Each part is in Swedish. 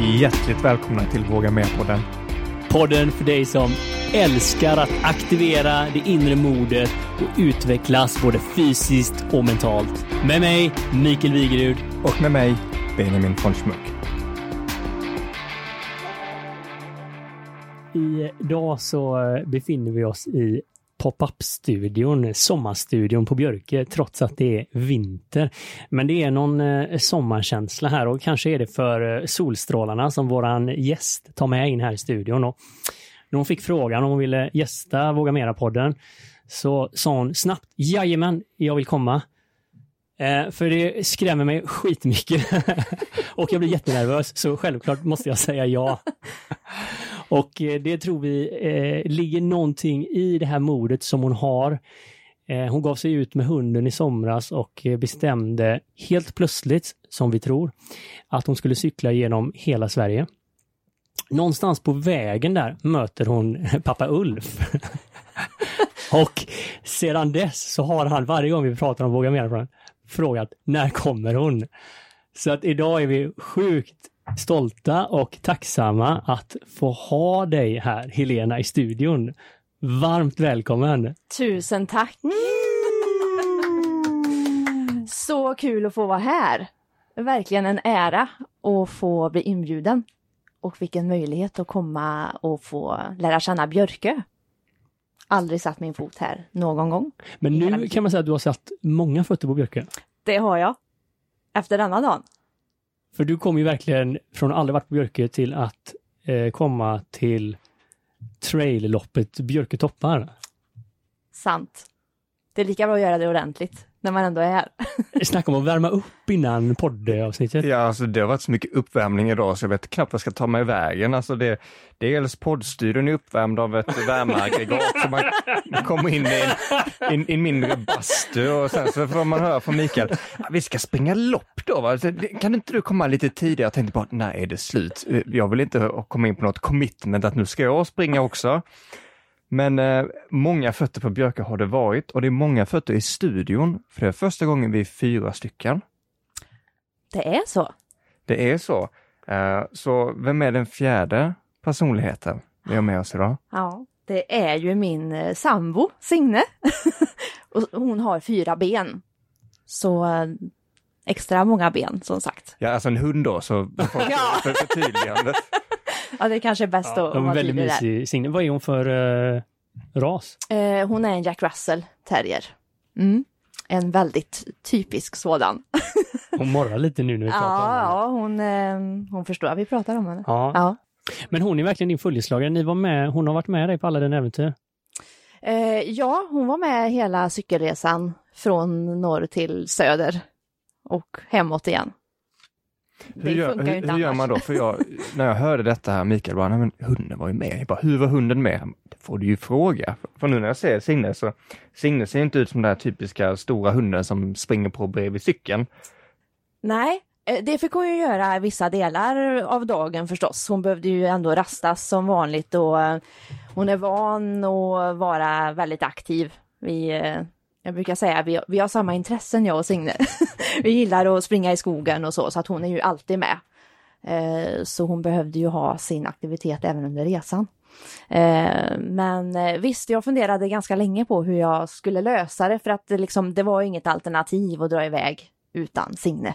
Hjärtligt välkomna till Våga Med-podden. Podden för dig som älskar att aktivera det inre modet och utvecklas både fysiskt och mentalt. Med mig, Mikael Wigerud. Och med mig, Benjamin von Schmuck. Idag så befinner vi oss i pop-up-studion, sommarstudion på Björke, trots att det är vinter. Men det är någon eh, sommarkänsla här och kanske är det för eh, solstrålarna som våran gäst tar med in här i studion. Och när hon fick frågan om hon ville gästa Våga Mera-podden så sa hon snabbt Jajamän, jag vill komma. Eh, för det skrämmer mig skitmycket. och jag blir jättenervös, så självklart måste jag säga ja och eh, det tror vi eh, ligger någonting i det här modet som hon har. Eh, hon gav sig ut med hunden i somras och eh, bestämde helt plötsligt, som vi tror, att hon skulle cykla genom hela Sverige. Någonstans på vägen där möter hon pappa Ulf. och sedan dess så har han varje gång vi pratar om Våga Mer frågat när kommer hon? Så att idag är vi sjukt stolta och tacksamma att få ha dig här, Helena, i studion. Varmt välkommen! Tusen tack! Så kul att få vara här! Verkligen en ära att få bli inbjuden. Och vilken möjlighet att komma och få lära känna Björkö. Aldrig satt min fot här någon gång. Men nu kan man säga att du har satt många fötter på Björkö. Det har jag. Efter denna dagen. För du kom ju verkligen från att aldrig varit på Björke till att eh, komma till trailloppet Björke toppar. Sant. Det är lika bra att göra det ordentligt när man ändå är här. Snacka om att värma upp innan poddavsnittet. Ja, alltså det har varit så mycket uppvärmning idag så jag vet knappt vad jag ska ta mig vägen. Alltså det, dels poddstudion är uppvärmd av ett värmeaggregat så man kommer in i en, in, in mindre bastu och sen så får man höra från Mikael, vi ska springa lopp då va? Kan inte du komma lite tidigare? Jag tänkte bara, nej är det slut? Jag vill inte komma in på något commitment att nu ska jag springa också. Men eh, många fötter på Björka har det varit och det är många fötter i studion, för det är första gången vi är fyra stycken. Det är så? Det är så. Eh, så vem är den fjärde personligheten vi har med oss idag? Ja, det är ju min eh, sambo Signe. och hon har fyra ben. Så eh, extra många ben som sagt. Ja, alltså en hund då, så Ja. för förtydligande. Ja, det kanske är bäst Ja, att vara väldigt tydlig mysig Signe. Vad är hon för eh, ras? Eh, hon är en Jack Russell terrier. Mm. En väldigt typisk sådan. Hon morrar lite nu när vi pratar om Ja, henne. ja hon, eh, hon förstår att vi pratar om henne. Ja. Ja. Men hon är verkligen din följeslagare. Ni var med, hon har varit med dig på alla dina äventyr. Eh, ja, hon var med hela cykelresan från norr till söder och hemåt igen. Hur gör, hur, hur gör man då? För jag, när jag hörde detta här, Mikael bara, men hunden var ju med. Jag bara, hur var hunden med? Det får du ju fråga. För nu när jag ser Signe så, Signe ser inte ut som den här typiska stora hunden som springer på bredvid cykeln. Nej, eh, det fick hon ju göra vissa delar av dagen förstås. Hon behövde ju ändå rastas som vanligt och eh, hon är van att vara väldigt aktiv. Vi, eh, jag brukar säga vi, vi har samma intressen jag och Signe. vi gillar att springa i skogen och så, så att hon är ju alltid med. Eh, Så hon behövde ju ha sin aktivitet även under resan. Eh, Men eh, visst, jag funderade ganska länge på hur jag skulle lösa det för att det, liksom, det var inget alternativ att dra iväg utan Signe.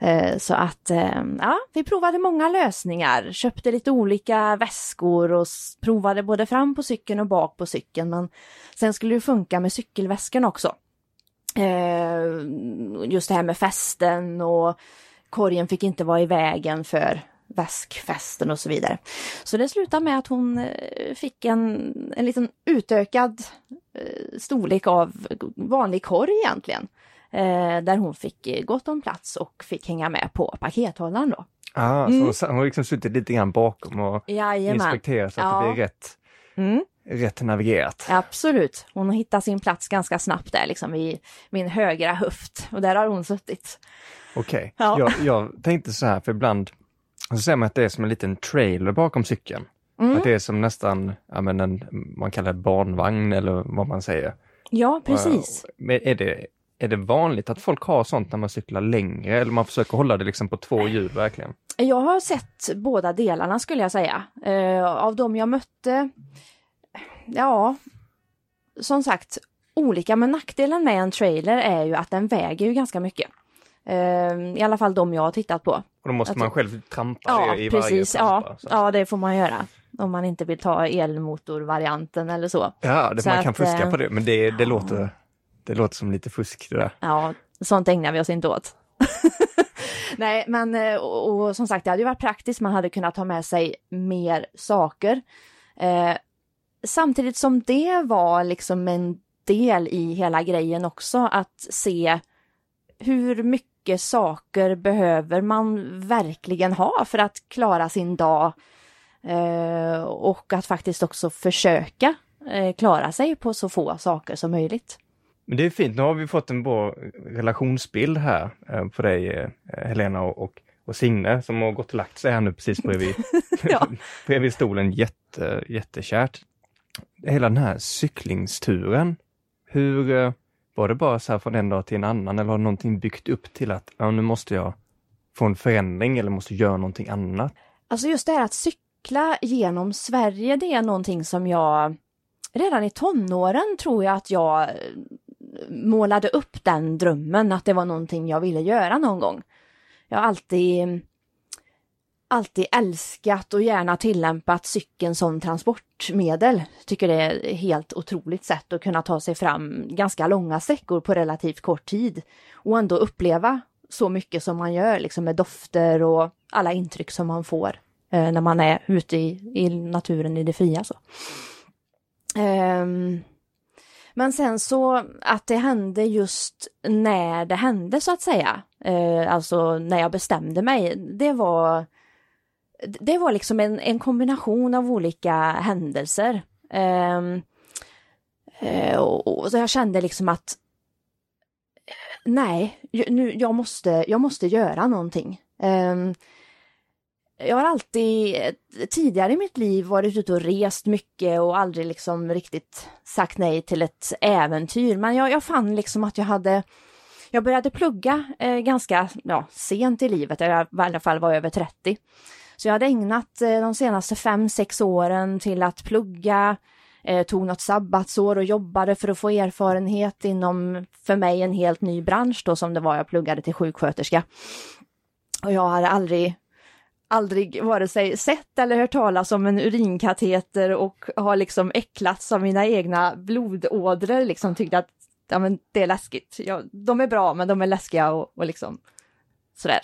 Eh, så att eh, ja, vi provade många lösningar, köpte lite olika väskor och provade både fram på cykeln och bak på cykeln. Men sen skulle det funka med cykelväskan också. Eh, just det här med fästen och korgen fick inte vara i vägen för väskfästen och så vidare. Så det slutade med att hon fick en, en liten utökad storlek av vanlig korg egentligen. Eh, där hon fick eh, gott om plats och fick hänga med på pakethållaren då. Ah, Mm. Så hon har liksom suttit lite grann bakom och Jajamän. inspekterat så att Ja. det blir rätt, Mm, rätt navigerat. absolut. Hon har hittat sin plats ganska snabbt där liksom vid min högra höft och där har hon suttit. Okej, Ja. jag, jag tänkte så här, för ibland så säger man att det är som en liten trailer bakom cykeln. Mm. Att det är som nästan, ja men en, man kallar det barnvagn eller vad man säger. Ja, precis. Men är det, är det vanligt att folk har sånt när man cyklar längre eller man försöker hålla det liksom på två hjul verkligen? Jag har sett båda delarna skulle jag säga. Eh, av de jag mötte, ja, som sagt, olika. Men nackdelen med en trailer är ju att den väger ju ganska mycket. Eh, I alla fall de jag har tittat på. Och då måste Att- man själv trampa Ja, i precis. varje Ja, trampa. så. ja, det får man göra. Om man inte vill ta elmotorvarianten eller så. ja det, Så man kan att, fuska eh, på det, men det, det, låter, det låter som lite fusk det där. Ja, sånt ägnar vi oss inte åt. Nej, men eh, och, och som sagt, det hade ju varit praktiskt. Man hade kunnat ta med sig mer saker. Eh, samtidigt som det var liksom en del i hela grejen också, att se hur mycket saker behöver man verkligen ha för att klara sin dag. Eh, och att faktiskt också försöka eh, klara sig på så få saker som möjligt. Men det är fint, nu har vi fått en bra relationsbild här eh, på dig eh, Helena och, och, och Signe som har gått och lagt sig här nu precis bredvid, Ja. bredvid stolen. Jätte, jättekärt. Hela den här cyklingsturen, hur eh, var det bara så här från en dag till en annan eller har någonting byggt upp till att ja, nu måste jag få en förändring eller måste göra någonting annat? Alltså just det här att cykla genom Sverige, det är någonting som jag redan i tonåren tror jag att jag målade upp den drömmen att det var någonting jag ville göra någon gång. Jag har alltid alltid älskat och gärna tillämpat cykeln som transportmedel. Tycker det är ett helt otroligt sätt att kunna ta sig fram ganska långa sträckor på relativt kort tid och ändå uppleva så mycket som man gör, liksom med dofter och alla intryck som man får eh, när man är ute i, i naturen i det fria. Så. Ehm, men sen så att det hände just när det hände så att säga, eh, alltså när jag bestämde mig, det var det var liksom en, en kombination av olika händelser. Ehm, eh, och, och så jag kände liksom att eh, nej, nu, jag, måste, jag måste göra någonting. Eh, jag har alltid eh, tidigare i mitt liv varit ute och rest mycket och aldrig liksom riktigt sagt nej till ett äventyr. Men jag, jag fann liksom att jag hade jag började plugga eh, ganska ja, sent i livet, jag i alla fall var över 30. Så jag hade ägnat eh, de senaste fem sex åren till att plugga, eh, tog något sabbatsår och jobbade för att få erfarenhet inom, för mig, en helt ny bransch då som det var, jag pluggade till sjuksköterska. Och jag hade aldrig, aldrig vare sig sett eller hört talas om en urinkateter och har liksom äcklats av mina egna blodådror, liksom tyckte att ja, men det är läskigt. Ja, de är bra, men de är läskiga och, och liksom sådär.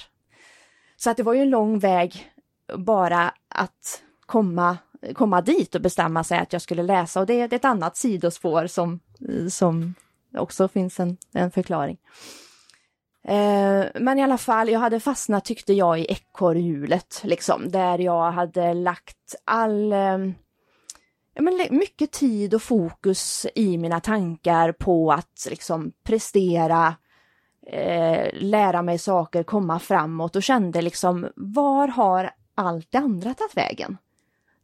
Så att det var ju en lång väg bara att komma, komma dit och bestämma sig att jag skulle läsa och det, är ett annat sidospår som, som också finns en, en förklaring. Eh, men i alla fall, jag hade fastnat tyckte jag i ekorrhjulet, liksom, där jag hade lagt all eh, ja, men mycket tid och fokus i mina tankar på att liksom prestera, eh, lära mig saker, komma framåt och kände liksom var har allt det andra tagit vägen?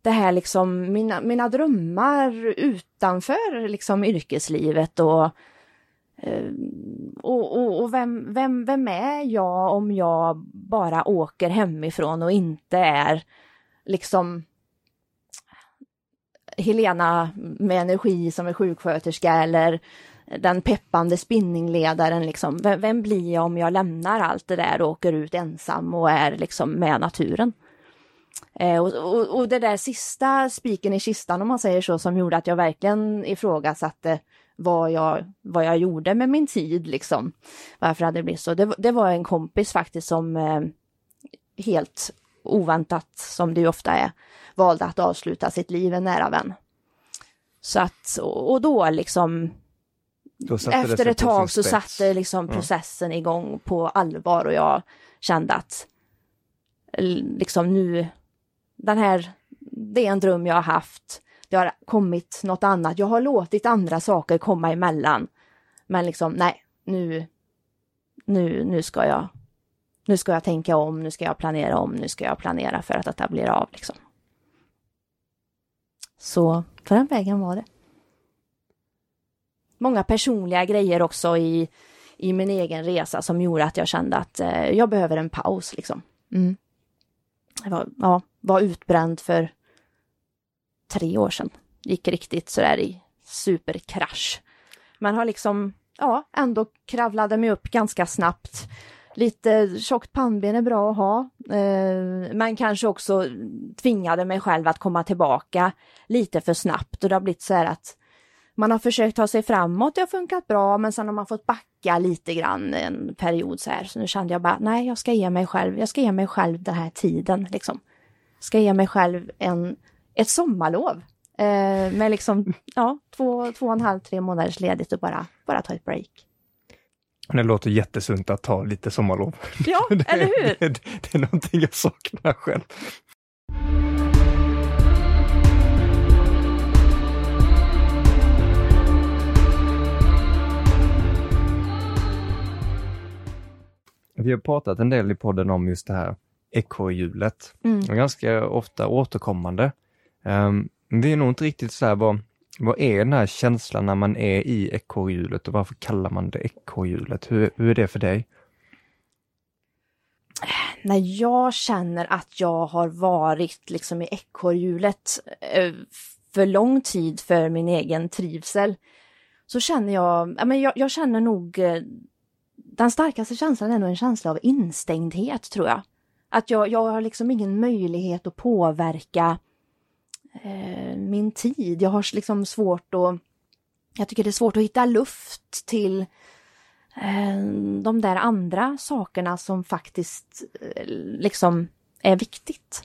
Det här liksom mina, mina drömmar utanför liksom yrkeslivet och Eh, och, och, och vem, vem, vem är jag om jag bara åker hemifrån och inte är liksom Helena med energi som är sjuksköterska eller den peppande spinningledaren liksom. Vem, vem blir jag om jag lämnar allt det där och åker ut ensam och är liksom med naturen? Eh, och, och, och det där sista spiken i kistan om man säger så som gjorde att jag verkligen ifrågasatte vad jag, vad jag gjorde med min tid liksom. Varför hade det blivit så? Det, det var en kompis faktiskt som eh, helt oväntat, som det ju ofta är, valde att avsluta sitt liv, en nära vän. Så att, och då liksom, efter ett tag så satte liksom Ja. processen igång på allvar och jag kände att liksom nu, den här, det är en dröm jag har haft. Det har kommit något annat. Jag har låtit andra saker komma emellan. Men liksom, nej, nu, nu, nu ska jag, nu ska jag tänka om, nu ska jag planera om, nu ska jag planera för att detta blir av liksom. Så på den vägen var det. Många personliga grejer också i, i min egen resa som gjorde att jag kände att eh, jag behöver en paus liksom. Mm. Jag var, ja, var utbränd för tre år sedan. Gick riktigt sådär i superkrasch. Men har liksom, ja, ändå kravlade mig upp ganska snabbt. Lite tjockt pannben är bra att ha, eh, men kanske också tvingade mig själv att komma tillbaka lite för snabbt och det har blivit så här att man har försökt ta sig framåt, det har funkat bra, men sen har man fått backa lite grann en period så här. Så nu kände jag bara, nej, jag ska ge mig själv, jag ska ge mig själv den här tiden liksom. Ska ge mig själv en, ett sommarlov. Eh, med liksom, ja, två, två och en halv, tre månaders ledigt och bara, bara ta ett break. Det låter jättesunt att ta lite sommarlov. Ja, det, eller hur? Det, det är någonting jag saknar själv. Vi har pratat en del i podden om just det här ekorrhjulet. Mm. Ganska ofta återkommande. Um, det är nog inte riktigt så här vad, vad är den här känslan när man är i ekorrhjulet och varför kallar man det ekorrhjulet? Hur, hur är det för dig? När jag känner att jag har varit liksom i ekorrhjulet eh, för lång tid för min egen trivsel så känner jag, men jag, jag känner nog eh, den starkaste känslan är nog en känsla av instängdhet tror jag. Att jag, jag har liksom ingen möjlighet att påverka eh, min tid. Jag har liksom svårt att... Jag tycker det är svårt att hitta luft till eh, de där andra sakerna som faktiskt eh, liksom är viktigt.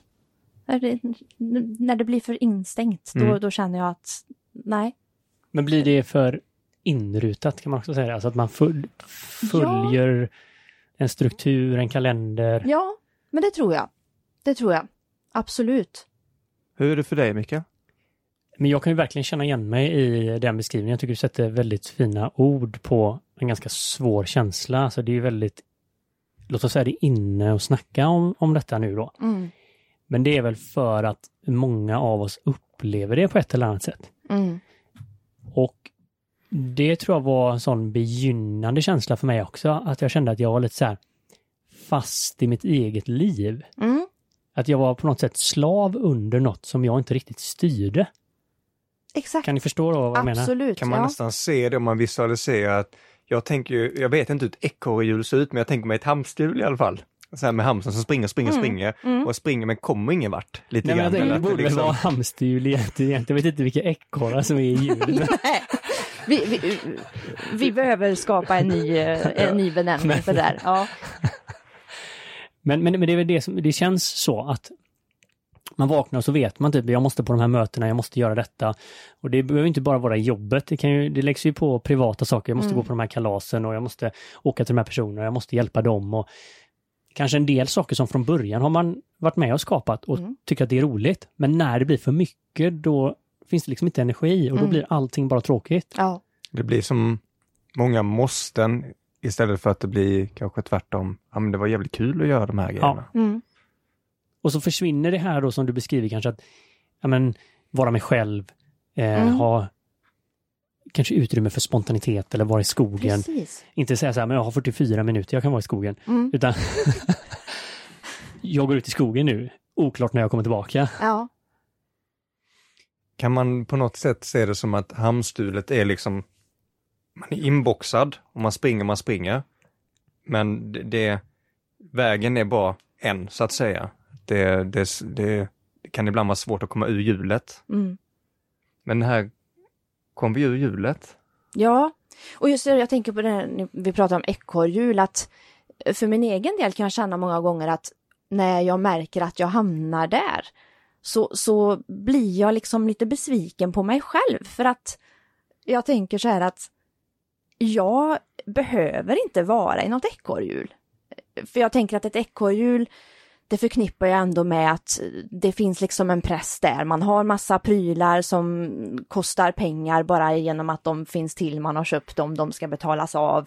När det, blir för instängt, Mm. då, då känner jag att nej. Men blir det för inrutat kan man också säga? Alltså att man full, följer en struktur, en kalender. Ja, men det tror jag. Det tror jag. Absolut. Hur är det för dig, Mikael? Men jag kan ju verkligen känna igen mig i den beskrivningen. Jag tycker du sätter väldigt fina ord på en ganska svår känsla. Alltså det är ju väldigt, låt oss säga det inne och snacka om, om detta nu då. Mm. Men det är väl för att många av oss upplever det på ett eller annat sätt. Mm. Och det tror jag var en sån begynnande känsla för mig också, att jag kände att jag var lite så här fast i mitt eget liv. Mm. Att jag var på något sätt slav under något som jag inte riktigt styrde. Exakt. Kan ni förstå då vad jag menar? Absolut. Kan man ja. nästan se det om man visualiserar att jag tänker ju, jag vet inte hur ett ekorrhjul ser ut, men jag tänker mig ett hamsterhjul i alla fall. Så här med hamstern som springer, springer, Mm, springer mm. och springer men kommer ingen vart. Lite Nej, men jag grann. det borde liksom- vara hamsterhjul egentligen. Jag vet inte vilka ekorrar som är i hjulet. Vi, vi, vi behöver skapa en ny, eh, en ny benämning för det där. Ja. Men, men, men det är väl det som, det känns så att man vaknar och så vet man typ, jag måste på de här mötena, jag måste göra detta. Och det behöver inte bara vara jobbet, det, kan ju, det läggs ju på privata saker. Jag måste Mm. gå på de här kalasen och jag måste åka till de här personerna, jag måste hjälpa dem. Och kanske en del saker som från början har man varit med och skapat och Mm. tycker att det är roligt. Men när det blir för mycket, då finns det liksom inte energi och då Mm. blir allting bara tråkigt. Ja. Det blir som många måsten istället för att det blir kanske tvärtom. Ja, men det var jävligt kul att göra de här grejerna. Mm. Och så försvinner det här då som du beskriver kanske att ja, men, vara mig själv, eh, Mm. ha kanske utrymme för spontanitet eller vara i skogen. Precis. Inte säga så här, men jag har 44 minuter, jag kan vara i skogen. Mm. Utan jag går ut i skogen nu, oklart när jag kommer tillbaka. Ja. Kan man på något sätt se det som att hamnstulet är liksom, man är inboxad och man springer, man springer. Men det, det vägen är bara en så att säga. Det, det, det, kan ibland vara svårt att komma ur hjulet. Mm. Men här kom vi ur hjulet. Ja, och just det, jag tänker på det här, vi pratar om ekorrhjul, att för min egen del kan jag känna många gånger att när jag märker att jag hamnar där, så, så blir jag liksom lite besviken på mig själv för att jag tänker så här att jag behöver inte vara i något ekorrhjul. För jag tänker att ett ekorrhjul, det förknippar jag ändå med att det finns liksom en press där. Man har massa prylar som kostar pengar bara genom att de finns till, man har köpt dem, de ska betalas av.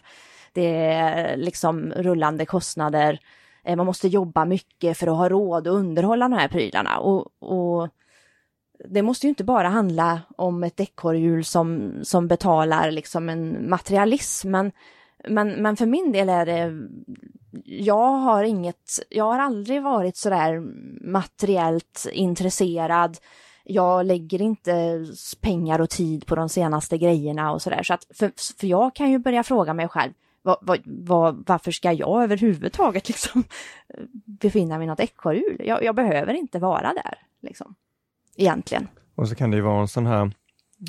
Det är liksom rullande kostnader. Eh, man måste jobba mycket för att ha råd att underhålla de här prylarna. Och, och det måste ju inte bara handla om ett ekorrhjul som, som betalar liksom en materialism, men Men, men för min del är det, jag har inget, jag har aldrig varit sådär materiellt intresserad. Jag lägger inte pengar och tid på de senaste grejerna och sådär. Så att, för, för jag kan ju börja fråga mig själv, vad, vad, vad, varför ska jag överhuvudtaget liksom eh, befinna mig i något ekorrhjul? Jag, jag behöver inte vara där, liksom. Egentligen. Och så kan det ju vara en sån här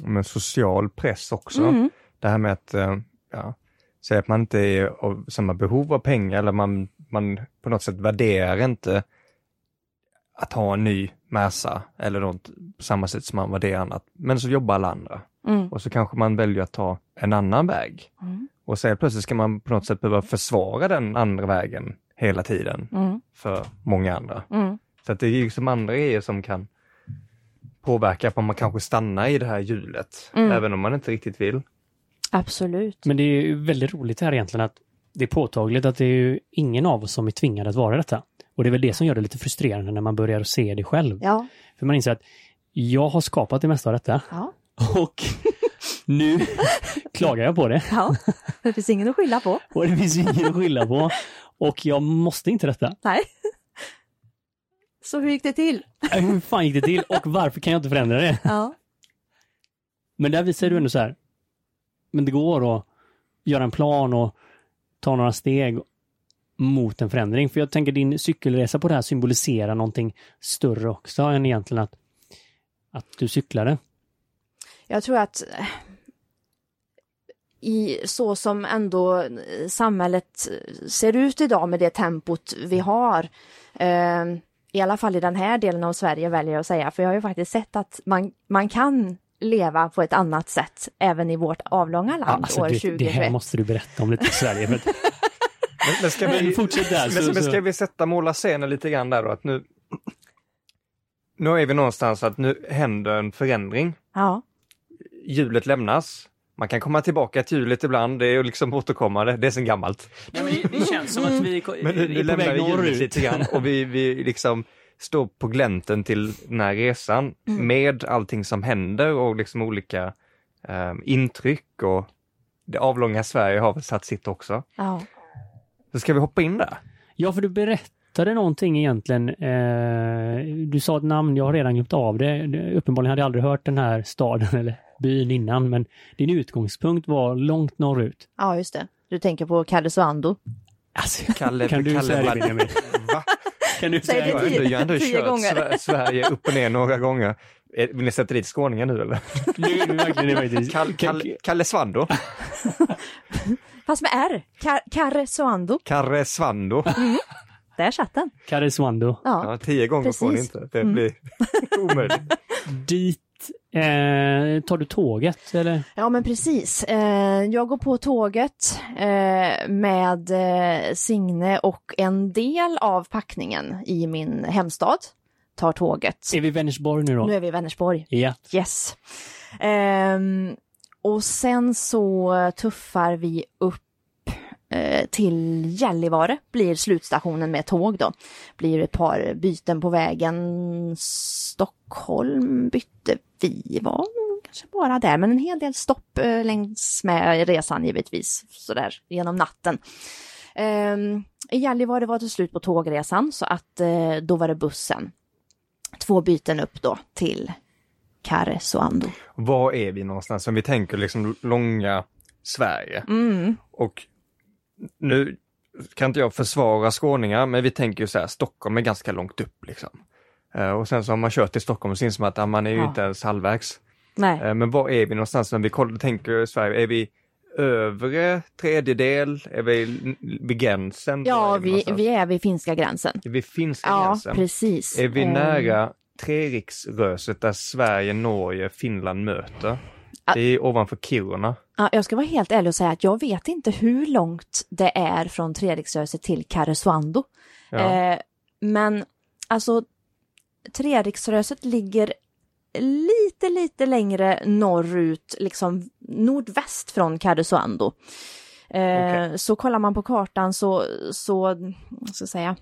med social press också. Mm. Det här med att, eh, ja, säga att man inte är av samma behov av pengar eller man, man på något sätt värderar inte att ha en ny Merca eller något på samma sätt som man värderar annat. Men så jobbar alla andra. Mm. Och så kanske man väljer att ta en annan väg. Mm. Och så plötsligt ska man på något sätt behöva försvara den andra vägen hela tiden Mm. för många andra. Mm. Så att det är ju som andra grejer som kan påverka på om man kanske stannar i det här hjulet, Mm. även om man inte riktigt vill. Absolut. Men det är ju väldigt roligt här egentligen att det är påtagligt att det är ju ingen av oss som är tvingad att vara detta. Och det är väl det som gör det lite frustrerande när man börjar se det själv. Ja. För man inser att jag har skapat det mesta av detta Ja. och nu klagar jag på det. ja. Det finns ingen att skylla på. Och det finns ingen att skylla på. Och jag måste inte detta. Nej. Så hur gick det till? Äh, Hur fan gick det till och varför kan jag inte förändra det? Ja. Men där visar du ändå så här, men det går att göra en plan och ta några steg mot en förändring. För jag tänker din cykelresa på det här symboliserar någonting större också än egentligen att, att du cyklade. Jag tror att eh, i så som ändå samhället ser ut idag med det tempot vi har, eh, i alla fall i den här delen av Sverige väljer jag att säga, för jag har ju faktiskt sett att man, man kan leva på ett annat sätt även i vårt avlånga land alltså år det, 2021. det här måste du berätta om lite i Sverige. Men, men ska vi, fortsätt där. men, Så, men ska vi sätta måla scenen lite grann där då? Att nu, nu är vi någonstans att nu händer en förändring. Ja, Hjulet lämnas. Man kan komma tillbaka till hjulet ibland, det är ju liksom återkommande, det är sen gammalt. Nej, men det, det känns som att vi Men nu, nu är på lämnar väg vi hjulet lite grann och vi, vi liksom står på glänten till den här resan Mm. med allting som händer och liksom olika eh, intryck och det avlånga Sverige har väl satt sitt också. ja. Så ska vi hoppa in där? Ja, för du berättade någonting egentligen. Eh, du sa ett namn, jag har redan glömt av det. Det- Uppenbarligen hade jag aldrig hört den här staden eller byn innan, men din utgångspunkt var långt norrut. ja just det. Du tänker på Karesuando. Alltså, Kalle, kan du Kalle säga det Benjamin? Va? Kan du Säg säga det tio- jag har ändå kört gånger. Sver- Sverige upp och ner några gånger. Eh, Vill ni sätta dit skåningar nu eller? Nu är du verkligen faktiskt. Kall, Kall, Kalle Svando? Fast med R. Kar Karesuando. Karre Svando? Där satt den. Karesuando. Ja. Ja, tio gånger får ni Precis. inte. Det Mm. blir omöjligt. Dit eh, tar du tåget eller? Ja men precis. Eh, jag går på tåget eh, med eh, Signe och en del av packningen i min hemstad. Tar tåget. Är vi i Vänersborg nu då? Nu är vi i Vänersborg. Ja. Yes. Ehm, och sen så tuffar vi upp till Gällivare, blir slutstationen med tåg då. Blir ett par byten på vägen. Stockholm bytte vi, var kanske bara där, men en hel del stopp eh, längs med resan givetvis, sådär genom natten. Ehm, I Gällivare var det slut på tågresan så att eh, då var det bussen. Två byten upp då till Karesuando. Var är vi någonstans? Om vi tänker liksom långa Sverige. Mm. Och nu kan inte jag försvara skåningar, men vi tänker ju så här, Stockholm är ganska långt upp liksom. Eh, Och sen så har man kört till Stockholm och syns som att man är ju Ja. inte ens halvvägs. Nej. Eh, Men var är vi någonstans när vi kollar, tänker Sverige? Är vi övre tredjedel? Är vi vid gränsen? Ja, är vi, någonstans? vi är vid finska gränsen. Är vi finska Ja, gränsen? precis. Är vi Ehm, nära Treriksröset där Sverige, Norge, Finland möter? Det är ovanför Kiruna. Ja, jag ska vara helt ärlig och säga att jag vet inte hur långt det är från Treriksröset till Karesuando. Ja. Eh, men alltså, Treriksröset ligger lite, lite längre norrut, liksom nordväst från Karesuando. Eh, Okej. Så kollar man på kartan så, så, vad ska jag säga,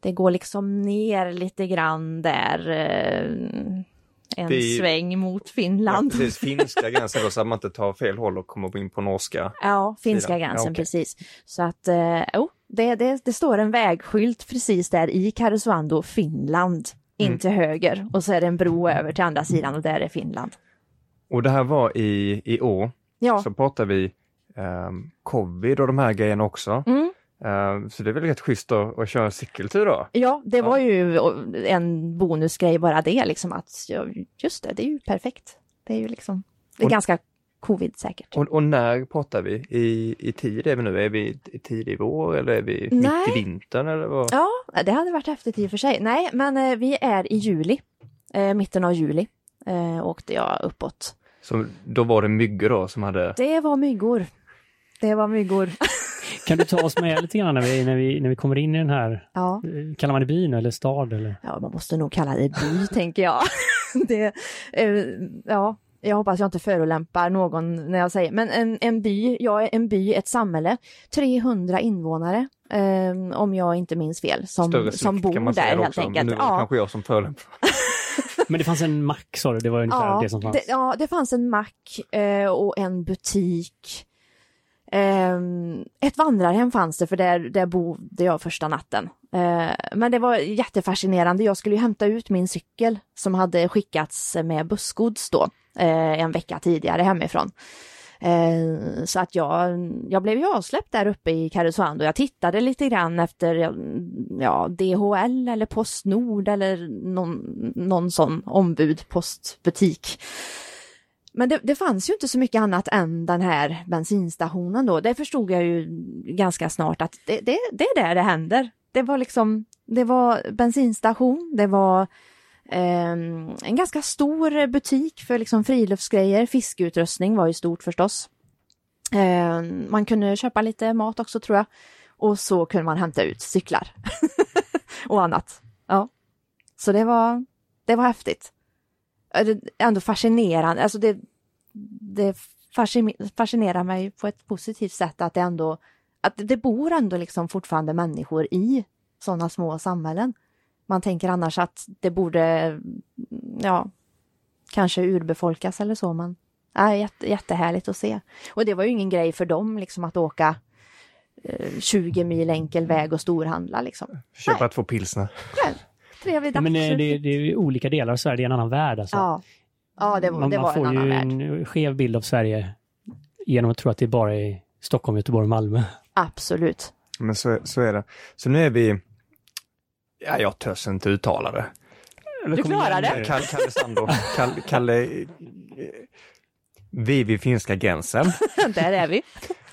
det går liksom ner lite grann där. En Vi- sväng mot Ja, Finland. precis, finska gränsen då, så att man inte tar fel håll och kommer in på norska. Ja, finska Sidan. Ja, gränsen okej. precis. Så att, eh, oh, det, det, det står en vägskylt precis där i Karesuando, Finland, in Mm. till höger. Och så är det en bro över till andra sidan och där är Finland. Och det här var i, i år, Ja, så pratar vi um, covid och de här grejerna också. mm, så det är väl rätt schysst att, att köra en cykeltur då? ja det var ju en bonusgrej bara det, liksom att just det, det är ju perfekt. Det är ju liksom, det är Och- ganska covid-säkert. Och, och när pratar vi? I, I tid är vi nu? Är vi i tidig vår eller är vi Nej. mitt i vintern? Eller vad? Ja, det hade varit häftigt i och för sig. Nej, men eh, vi är i juli, eh, mitten av juli, eh, åkte jag uppåt. Så då var det myggor då som hade... Det var myggor. Det var myggor. Kan du ta oss med lite grann när vi, när vi, när vi kommer in i den här, Ja. eh, kallar man det byn eller stad eller? Ja, man måste nog kalla det by, tänker jag. det, eh, ja, jag hoppas jag inte förolämpar någon när jag säger, men en, en by, ja, en by, ett samhälle, 300 invånare, eh, om jag inte minns fel, som, som bor där helt också. enkelt. Nu är det Ja, kanske jag som förolämpar. Men det fanns en mack sa du, det var ungefär ja, det som fanns. det, ja, det fanns en mack eh, och en butik. Ehm, ett vandrarhem fanns det, för där, där bodde jag första natten. Eh, men det var jättefascinerande. Jag skulle ju hämta ut min cykel som hade skickats med bussgods då, eh, en vecka tidigare hemifrån. Eh, så att jag, jag blev ju avsläppt där uppe i Karesuando. Jag tittade lite grann efter ja, DHL eller Postnord eller någon, någon sån ombud, postbutik. Men det, det fanns ju inte så mycket annat än den här bensinstationen då. Det förstod jag ju ganska snart att det, det, det är där det händer. Det var liksom, det var bensinstation, det var eh, en ganska stor butik för liksom friluftsgrejer, fiskeutrustning var ju stort förstås. Eh, man kunde köpa lite mat också tror jag. Och så kunde man hämta ut cyklar och annat. Ja. Så det var, det var häftigt. Ändå fascinerande, alltså det, det fascin- fascinerar mig på ett positivt sätt att det ändå, att det bor ändå liksom fortfarande människor i sådana små samhällen. Man tänker annars att det borde, ja, kanske urbefolkas eller så, men ja, jätte, jättehärligt att se. Och det var ju ingen grej för dem liksom att åka eh, 20 mil enkel väg och storhandla liksom. Köpa Nej. två pilsner. Trevlig Ja, men eh, det, det är ju olika delar av Sverige, det är en annan värld alltså. Ja, ja det, var- man, det man var en får annan ju värld. en skev bild av Sverige genom att tro att det bara är Stockholm, Göteborg och Malmö. Absolut. Men så, så är det. Så nu är vi... Ja, jag törs inte uttala det. Du klarar det. Kalle, Kalle Sando. Kalle, Kalle, eh, vi är vid finska gränsen Där är vi.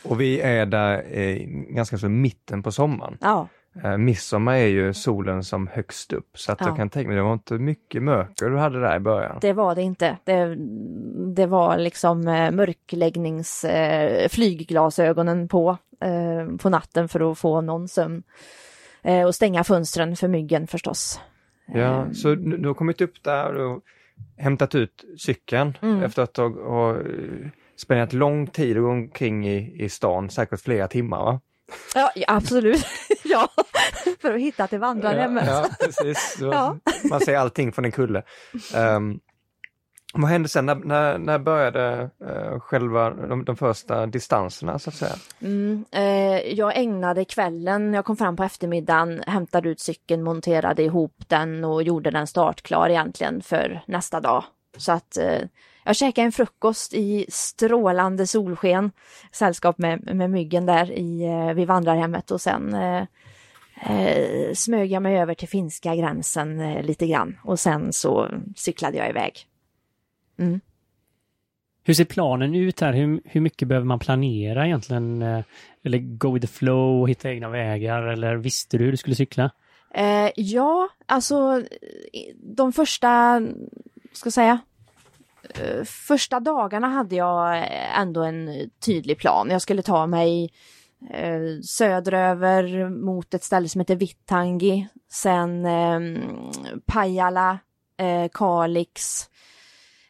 och vi är där eh, ganska så mitten på sommaren. Ja, Eh, midsommar är ju solen som högst upp så att Ja. jag kan tänka mig det var inte mycket mörker du hade där i början. det var det inte. Det, det var liksom eh, mörkläggnings eh, flygglasögonen på eh, på natten för att få någon sömn. Eh, och stänga fönstren för myggen förstås. Ja, Eh, så du, du har kommit upp där och hämtat ut cykeln Mm. efter att ha, spenderat lång tid och omkring i, i stan, säkert flera timmar va? Ja, ja, absolut. ja, för att hitta till vandrarhemmet. Ja, ja. Man ser allting från en kulle. Um, vad hände sen? När, när, när började eh, själva de, de första distanserna så att säga? Mm, eh, jag ägnade kvällen, jag kom fram på eftermiddagen, hämtade ut cykeln, monterade ihop den och gjorde den startklar egentligen för nästa dag. Så att eh, jag käkade en frukost i strålande solsken, sällskap med, med myggen där i, eh, vid vandrarhemmet och sen eh, eh, smög jag mig över till finska gränsen eh, lite grann och sen så cyklade jag iväg. Hur ser planen ut här? Hur, hur mycket behöver man planera egentligen? eh, Eller gå with the flow, hitta egna vägar? Eller visste du hur du skulle cykla? Eh, ja, alltså de första, ska säga, Eh, första dagarna hade jag eh, ändå en tydlig plan. Jag skulle ta mig eh, söderöver mot ett ställe som heter Vittangi, sen eh, Pajala, eh, Kalix.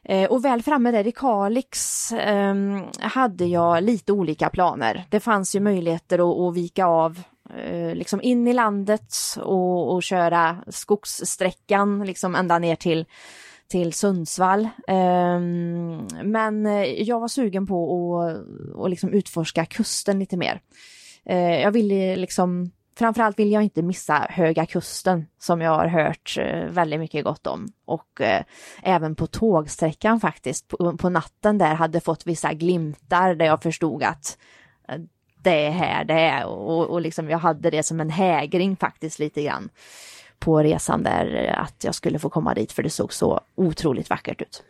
Eh, och väl framme där i Kalix eh, hade jag lite olika planer. Det fanns ju möjligheter att, att vika av eh, liksom in i landet och, och köra skogssträckan liksom ända ner till, till Sundsvall. Ehm, men eh, jag var sugen på att, liksom utforska kusten lite mer. Eh, jag ville liksom, framförallt vill jag inte missa Höga Kusten som jag har hört eh, väldigt mycket gott om. Och även på tågsträckan faktiskt, på, på natten där hade fått vissa glimtar där jag förstod att det är här det är och, och liksom jag hade det som en hägring faktiskt lite grann på resan där eh, att jag skulle få komma dit för det såg så otroligt vackert ut.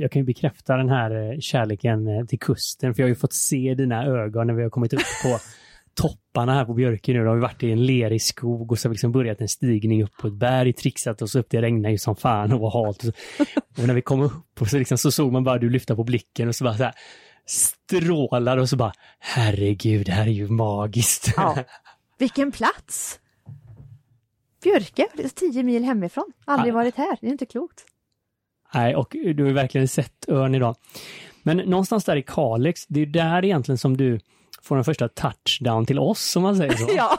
Jag kan ju bekräfta den här eh, kärleken eh, till kusten, för jag har ju fått se dina ögon när vi har kommit upp på topparna här på Björke nu. Då har vi varit i en lerig skog och så har vi liksom börjat en stigning upp på ett berg, trixat oss upp. Det regnar ju som fan och var halt. Och, och, när vi kom upp och så, liksom, så såg man bara du lyfta på blicken och så bara så här strålar och så bara herregud, det här är ju magiskt. Ja. Vilken plats! Björke, 10 mil hemifrån. Aldrig varit här, det är inte klokt. Nej, och du har verkligen sett örn idag. Men någonstans där i Kalix, det är där egentligen som du får den första touchdown till oss, om man säger så. ja.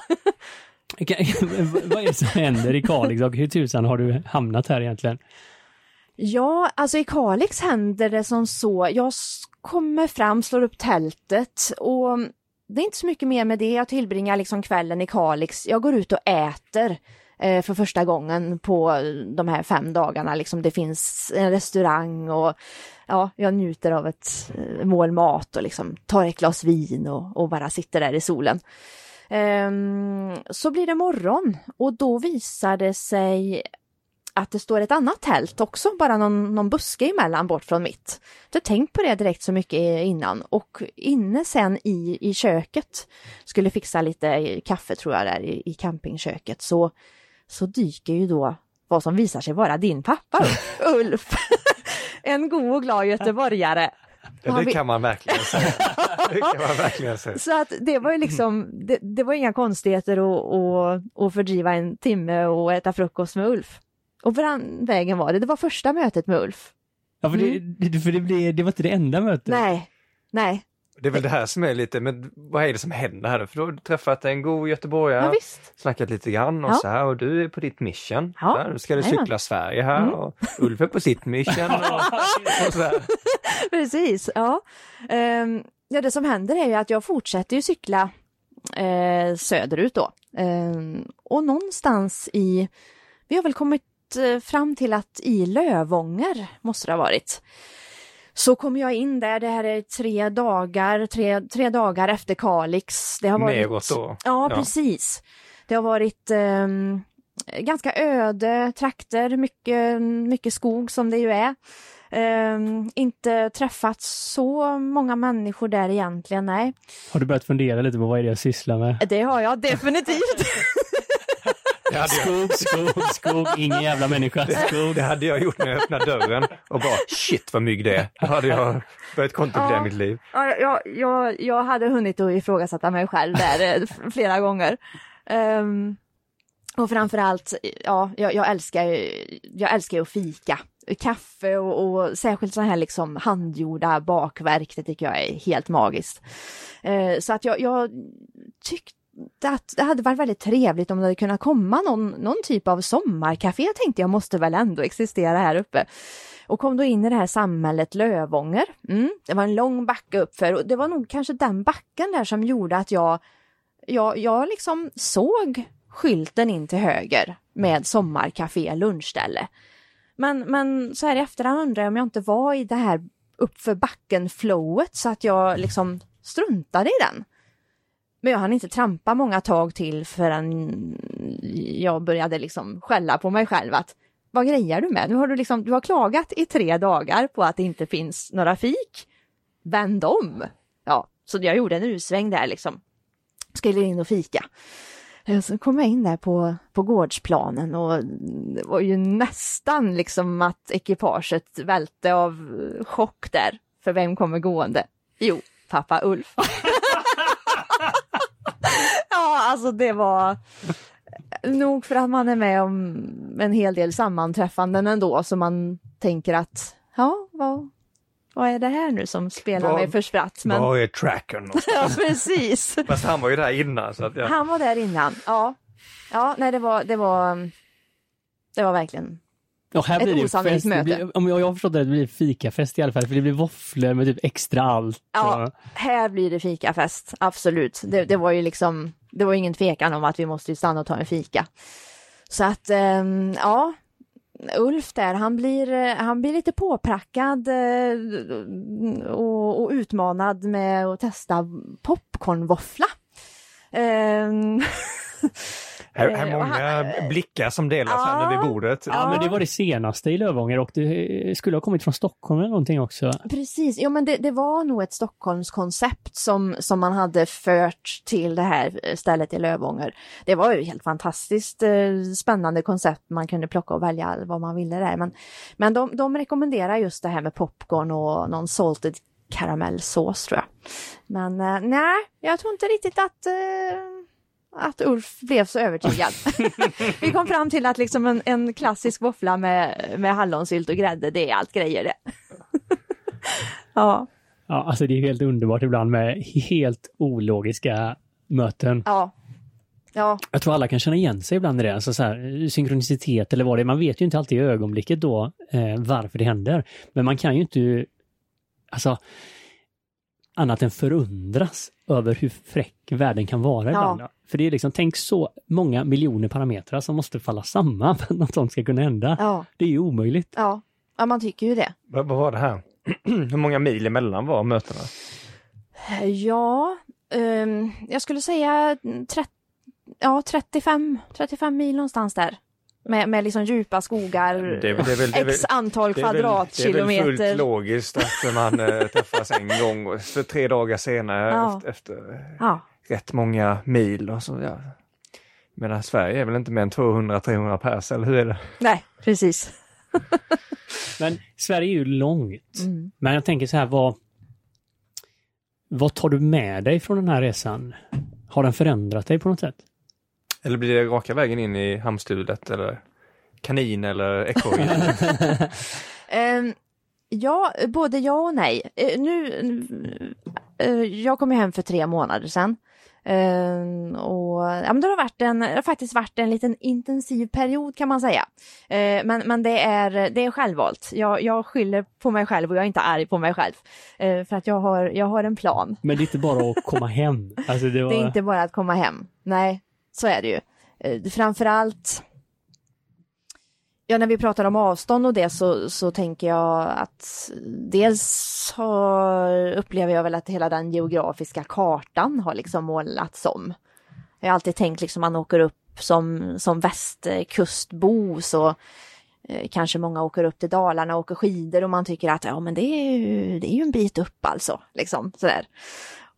Vad är det som händer i Kalix och hur tusan har du hamnat här egentligen? Ja, alltså i Kalix händer det som så. Jag kommer fram, slår upp tältet och det är inte så mycket mer med det. Jag tillbringar liksom kvällen i Kalix. Jag går ut och äter eh, för första gången på de här fem dagarna. Liksom det finns en restaurang och ja, jag njuter av ett eh, mål mat och liksom tar ett glas vin och, och bara sitter där i solen. Um, så blir det morgon och då visar det sig att det står ett annat tält också, bara någon, någon buske emellan bort från mitt. Jag har tänkt på det direkt så mycket innan och inne sen i, i köket, skulle fixa lite kaffe tror jag där i, i campingköket, så, så dyker ju då vad som visar sig vara din pappa, Ulf. En god och glad göteborgare. Ja, det kan man verkligen säga. Det kan man verkligen säga. Så att det var ju liksom, det, det var inga konstigheter att, att, att fördriva en timme och äta frukost med Ulf. Och på den vägen var det, det var första mötet med Ulf. Ja, för, mm. det, för det, blev, det var inte det enda mötet. Nej, nej. Det är väl det här som är lite, men vad är det som händer här? För du har träffat en god göteborgare, ja, snackat lite grann och ja. så här och du är på ditt mission. Ja. Nu ska du cykla ja. Sverige här mm. och Ulf är på sitt mission. Och, och så här. Precis, ja. Um, ja. Det som händer är ju att jag fortsätter ju cykla eh, söderut då. Um, och någonstans i, vi har väl kommit eh, fram till att i Lövånger måste det ha varit. Så kom jag in där, det här är tre dagar, tre, tre dagar efter Kalix. Det har varit, Neråt då? Ja, ja, precis. Det har varit eh, ganska öde trakter, mycket, mycket skog som det ju är. Eh, inte träffat så många människor där egentligen, nej. Har du börjat fundera lite på vad är det jag sysslar med? Det har jag definitivt. skog, skog, skog, ingen jävla människa. Skog. Det hade jag gjort när jag öppnade dörren och bara shit vad mygg det är. Då hade jag börjat kontemplera ja, mitt liv. Ja, jag, jag, jag hade hunnit att ifrågasätta mig själv där eh, flera gånger. Um, och framförallt, ja, jag, jag, älskar, jag älskar att fika. Kaffe och, och särskilt så här liksom handgjorda bakverk, det tycker jag är helt magiskt. Uh, så att jag, jag tyckte det hade varit väldigt trevligt om det hade kunnat komma någon, någon typ av sommarkafé tänkte jag måste väl ändå existera här uppe. Och kom då in i det här samhället Lövånger. Mm, det var en lång backe uppför och det var nog kanske den backen där som gjorde att jag, jag, jag liksom såg skylten in till höger med sommarkafé lunchställe. Men, men så här i efterhand undrar jag om jag inte var i det här uppför backen flowet så att jag liksom struntade i den. Men jag hann inte trampa många tag till förrän jag började liksom skälla på mig själv att vad grejer du med? Nu har du liksom, du har klagat i tre dagar på att det inte finns några fik. Vänd om! Ja, så jag gjorde en usväng där liksom. Skulle in och fika. Eh, så kom jag in där på, på gårdsplanen och det var ju nästan liksom att ekipaget välte av chock där. För vem kommer gående? Jo, pappa Ulf. ja, alltså det var nog för att man är med om en hel del sammanträffanden ändå, så man tänker att ja, vad, vad är det här nu som spelar Var- mig för spratt? Men... Var är trackern? Ja, precis. Fast han var ju där innan så att jag... Han var där innan, ja. Ja, nej det var, det var, det var verkligen, Och här Ett blir det osannolikt fest. Det blir, om jag, har förstått det, det blir fikafest i alla fall, för det blir våfflor med typ extra allt. Ja. och- här blir det fikafest, absolut. Det, det var ju liksom, det var ingen tvekan om att vi måste ju stanna och ta en fika. Så att, ehm, ja, Ulf där, han blir, han blir lite påprackad eh, och, och utmanad med att testa popcornvåffla. Här, Eh, här och många blickar som delas här nu vid bordet. Ja, men det var det senaste i Lövånger och det skulle ha kommit från Stockholm eller någonting också. Precis, jo men det, det var nog ett Stockholmskoncept som, som man hade fört till det här stället i Lövånger. Det var ju helt fantastiskt eh, spännande koncept, man kunde plocka och välja vad man ville där. Men, men de, de rekommenderar just det här med popcorn och någon salted karamellsås tror jag. Men eh, nej, jag tror inte riktigt att eh, att Ulf blev så övertygad. Vi kom fram till att liksom en, en klassisk våffla med, med hallonsylt och grädde, det är allt grejer det. ja, Ja, alltså det är helt underbart ibland med helt ologiska möten. ja, ja, Jag tror alla kan känna igen sig ibland i det, alltså så här, synkronicitet eller vad det är. Man vet ju inte alltid i ögonblicket då eh, varför det händer. Men man kan ju inte, alltså, annat än förundras över hur fräck världen kan vara ibland. då. För det är liksom, tänk så många miljoner parametrar som måste falla samman för att något sånt ska kunna hända. ja, Det är ju omöjligt. ja, ja, man tycker ju det. Vad, vad var det här? Hur många mil emellan var mötena? Ja, ehm, jag skulle säga 30, ja, 35, 35 mil någonstans där. Med, med liksom djupa skogar, Det är det är väl- x antal väl- Det är väl kvadratkilometer. fullt logiskt att man eh, träffas en gång och för tre dagar senare Ja. efter, efter Ja, rätt många mil och så. Ja. Men Sverige är väl inte mer än 200-300 pers, eller hur är det? nej, precis. Men Sverige är ju långt. Mm. Men jag tänker så här, vad, vad tar du med dig från den här resan? Har den förändrat dig på något sätt? Eller blir det raka vägen in i hamsterhjulet eller kanin eller ekorre? Ehm, ja, både ja och nej. Eh, nu, eh, jag kom ju hem för tre månader sedan. Ehm, och ja, men det har varit en, det har faktiskt varit en liten intensiv period kan man säga. Eh, men men det, är, det är självvalt. Jag, jag skyller på mig själv och jag är inte arg på mig själv. Eh, för att jag har, jag har en plan. Men det är inte bara att komma hem. Alltså det, var... Det är inte bara att komma hem. Nej, så är det ju. Eh, Framförallt, ja när vi pratar om avstånd och det så, så tänker jag att dels har, upplever jag väl att hela den geografiska kartan har liksom målats om. Jag har alltid tänkt liksom man åker upp som, som västkustbo så eh, kanske många åker upp till Dalarna och åker skidor och man tycker att ja men det är ju, det är ju en bit upp alltså. Liksom, sådär.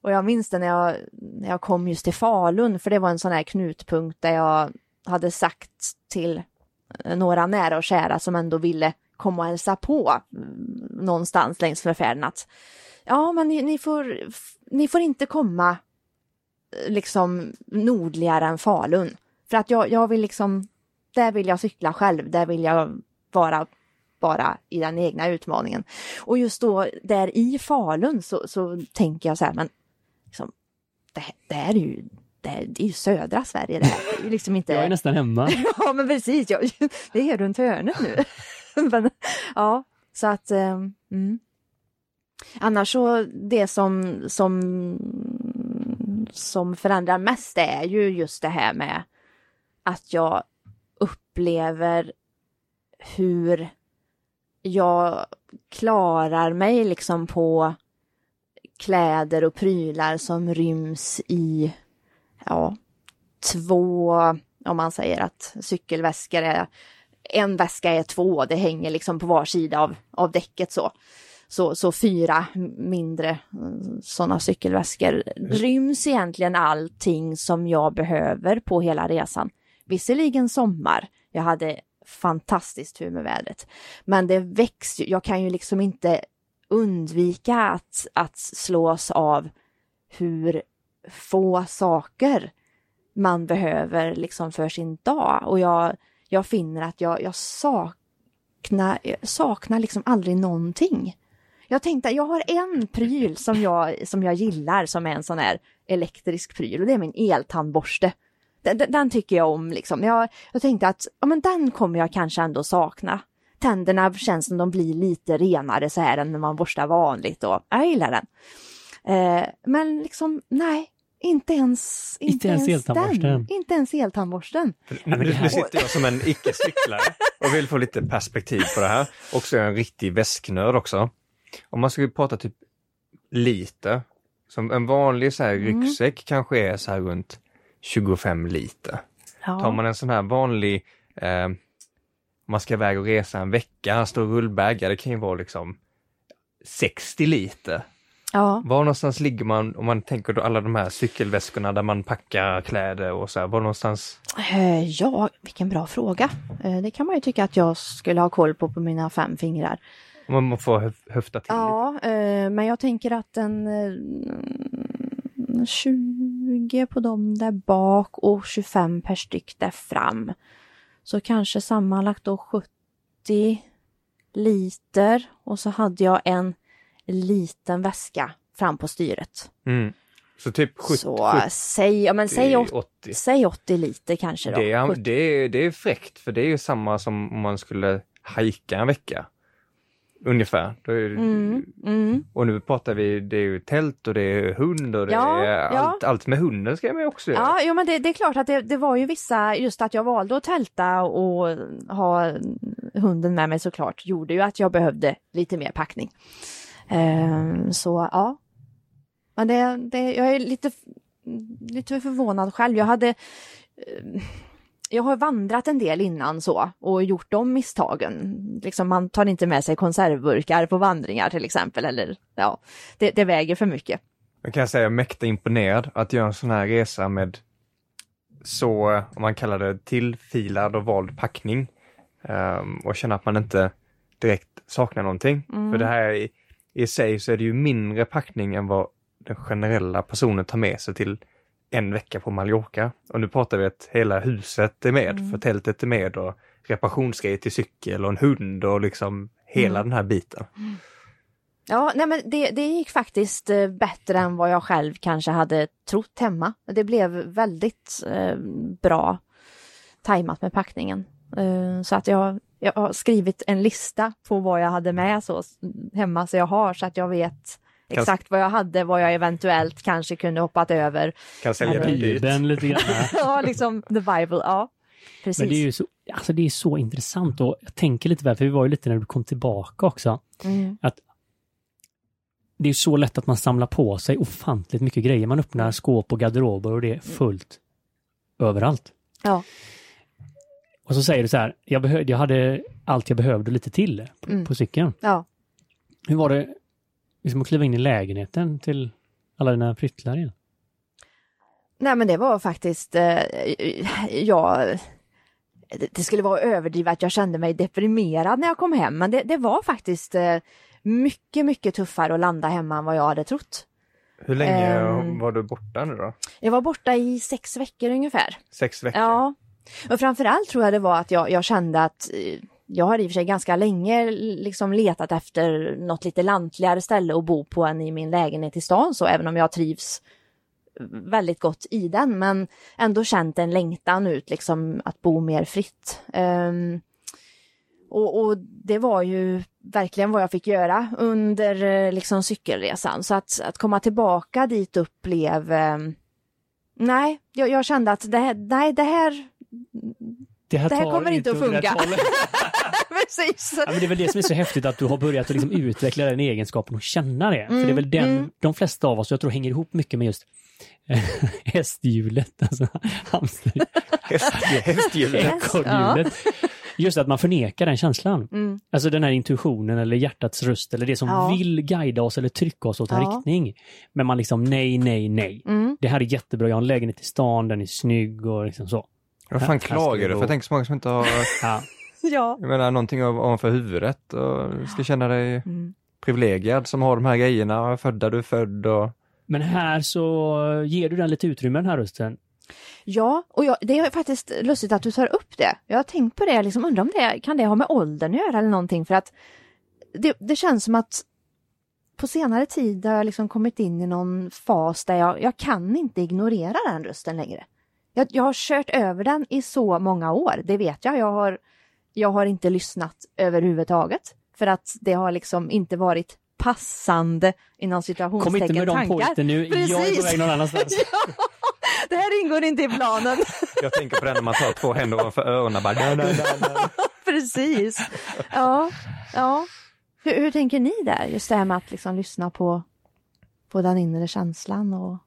Och jag minns det när jag, när jag kom just till Falun, för det var en sån här knutpunkt där jag hade sagt till eh, några nära och kära som ändå ville komma och hälsa på mm, någonstans längs med färden att ja, men ni, ni, får, ni får inte komma eh, liksom nordligare än Falun. För att jag, jag vill liksom, där vill jag cykla själv, där vill jag vara bara i den egna utmaningen. Och just då där i Falun så, så tänker jag så här, men liksom, det, det är ju det, här- det är ju södra Sverige det här. Det är liksom inte... Jag är nästan hemma. Ja men precis, jag, det är runt hörnet nu. men, ja, så att... eh, Mm. Annars så det som, som, som förändrar mest är ju just det här med att jag upplever hur jag klarar mig liksom på kläder och prylar som ryms i ja, två, om man säger att cykelväskor är en väska är två, det hänger liksom på var sida av, av däcket så. Så, så fyra mindre sådana cykelväskor ryms egentligen allting som jag behöver på hela resan. Visserligen sommar, jag hade fantastiskt tur med vädret, men det växer ju, jag kan ju liksom inte undvika att, att slås av hur få saker man behöver liksom för sin dag och jag, jag finner att jag, jag saknar, saknar liksom aldrig någonting. Jag tänkte, jag har en pryl som jag, som jag gillar som är en sån här elektrisk pryl och det är min eltandborste. Den, den, den tycker jag om liksom. Jag, jag tänkte att ja, men den kommer jag kanske ändå sakna. Tänderna känns som de blir lite renare så här än när man borstar vanligt och jag gillar den. Eh, men liksom, nej, inte ens, inte, Inte ens ens den. Inte ens eltandborsten. Nu, nu sitter jag som en icke-cyklare och vill få lite perspektiv på det här. Och så är jag en riktig väsknörd också. Om man skulle prata typ liter, som en vanlig så här Mm. ryggsäck kanske är så här runt 25 liter. Ja. Tar man en sån här vanlig, eh, man ska iväg och resa en vecka, stor rullbag, ja, det kan ju vara liksom 60 liter. ja. Var någonstans ligger man, om man tänker då alla de här cykelväskorna där man packar kläder och så här, var någonstans? Eh, ja, vilken bra fråga. Eh, det kan man ju tycka att jag skulle ha koll på på mina fem fingrar. Man får höf- höfta till lite. Ja, eh, men jag tänker att en eh, 20 på dem där bak och 25 per styck där fram. Så kanske sammanlagt då 70 liter och så hade jag en liten väska fram på styret. Mm. Så typ 70, så säg, ja, men säg 80, 80. säg 80 liter kanske då. Det är, 70. det, är, det är fräckt för det är ju samma som om man skulle hajka en vecka. Ungefär. Mm, mm. Och nu pratar vi, det är ju tält och det är hund och det Ja, är ja. allt, allt med hunden ska man ju också göra. Ja, jo, men det, det är klart att det, det var ju vissa, just att jag valde att tälta och ha hunden med mig såklart, gjorde ju att jag behövde lite mer packning. Ehm, så ja. Men det, det, jag är lite, lite förvånad själv. Jag hade eh, jag har vandrat en del innan så och gjort de misstagen. Liksom man tar inte med sig konservburkar på vandringar till exempel eller ja, det, det väger för mycket. Jag kan säga mäkta imponerad att göra en sån här resa med så, om man kallar det tillfilad och vald packning. Ehm, och känna att man inte direkt saknar någonting. För det här i, i sig så är det ju mindre packning än vad den generella personen tar med sig till en vecka på Mallorca. Och nu pratar vi att hela huset är med, för tältet är med och reparationsgrejer till cykel och en hund och liksom hela den här biten. Ja, nej men det, det gick faktiskt eh, bättre än vad jag själv kanske hade trott hemma. Det blev väldigt eh, bra tajmat med packningen. Eh, så att jag, jag har skrivit en lista på vad jag hade med så, hemma så jag har så att jag vet exakt vad jag hade, vad jag eventuellt kanske kunde hoppat över. Kan sälja det dyrt. Bibeln lite grann. ja, liksom the Bible, ja. Precis. Men det är ju så, alltså det är så intressant och jag tänker lite väl, för vi var ju lite när du kom tillbaka också, Mm. att det är så lätt att man samlar på sig ofantligt mycket grejer. Man öppnar skåp och garderober och det är fullt överallt. Ja. Och så säger du så här, jag, behövde, jag hade allt jag behövde och lite till på, Mm. på cykeln. ja. Hur var det liksom att kliva in i lägenheten till alla dina pryttlar igen? Nej men det var faktiskt, eh, jag, det- det skulle vara överdrivet att jag kände mig deprimerad när jag kom hem, men det, det var faktiskt eh, mycket, mycket tuffare att landa hemma än vad jag hade trott. Hur länge Ehm. var du borta nu då? Jag var borta i sex veckor ungefär. Sex veckor? Ja, och framförallt tror jag det var att jag, jag kände att eh, jag har i och för sig ganska länge liksom letat efter något lite lantligare ställe att bo på än i min lägenhet i stan, så även om jag trivs väldigt gott i den, men ändå känt en längtan ut liksom att bo mer fritt. Um, och, och det var ju verkligen vad jag fick göra under eh, liksom cykelresan, så att, att komma tillbaka dit upp blev um, Nej, jag, jag kände att det här, nej, det här, det här, Det här kommer inte att funka. precis. Ja, men det är väl det som är så häftigt att du har börjat att liksom utveckla den egenskapen och känna det. För det är Mm, väl den, mm. de flesta av oss, jag tror hänger ihop mycket med just eh, hästhjulet, alltså hamster, Häst, hästhjulet. Häst. Just att man förnekar den känslan. Mm. Alltså den här intuitionen eller hjärtats röst eller det som Ja. vill guida oss eller trycka oss åt en Ja. riktning. Men man liksom nej, nej, nej. Mm. Det här är jättebra, jag har en lägenhet i stan, den är snygg och liksom så. Vad fan klagar du? För jag tänker så många som inte har, Ja. Ja. jag menar någonting av- ovanför huvudet och ska känna dig Mm. privilegierad som har de här grejerna, född där du är född och Men här så ger du den lite utrymme den här rösten. Ja, och jag, det är faktiskt lustigt att du tar upp det. Jag har tänkt på det, liksom undrar om det kan det ha med åldern att göra eller någonting för att det, det känns som att på senare tid har jag liksom kommit in i någon fas där jag, jag kan inte ignorera den rösten längre. Jag, jag har kört över den i så många år, det vet jag. Jag har, jag har inte lyssnat överhuvudtaget. För att det har liksom inte varit passande inom situationstecken Kom inte med de tankar. pojten nu, jag är på Precis. väg någon annanstans. ja, det här ingår inte i planen. Jag tänker på det när man tar två händer ovanför öronen bara, nej, nej, nej, nej. Precis. Ja, ja. Hur, hur tänker ni där? Just det här med att liksom lyssna på, på den inre känslan och...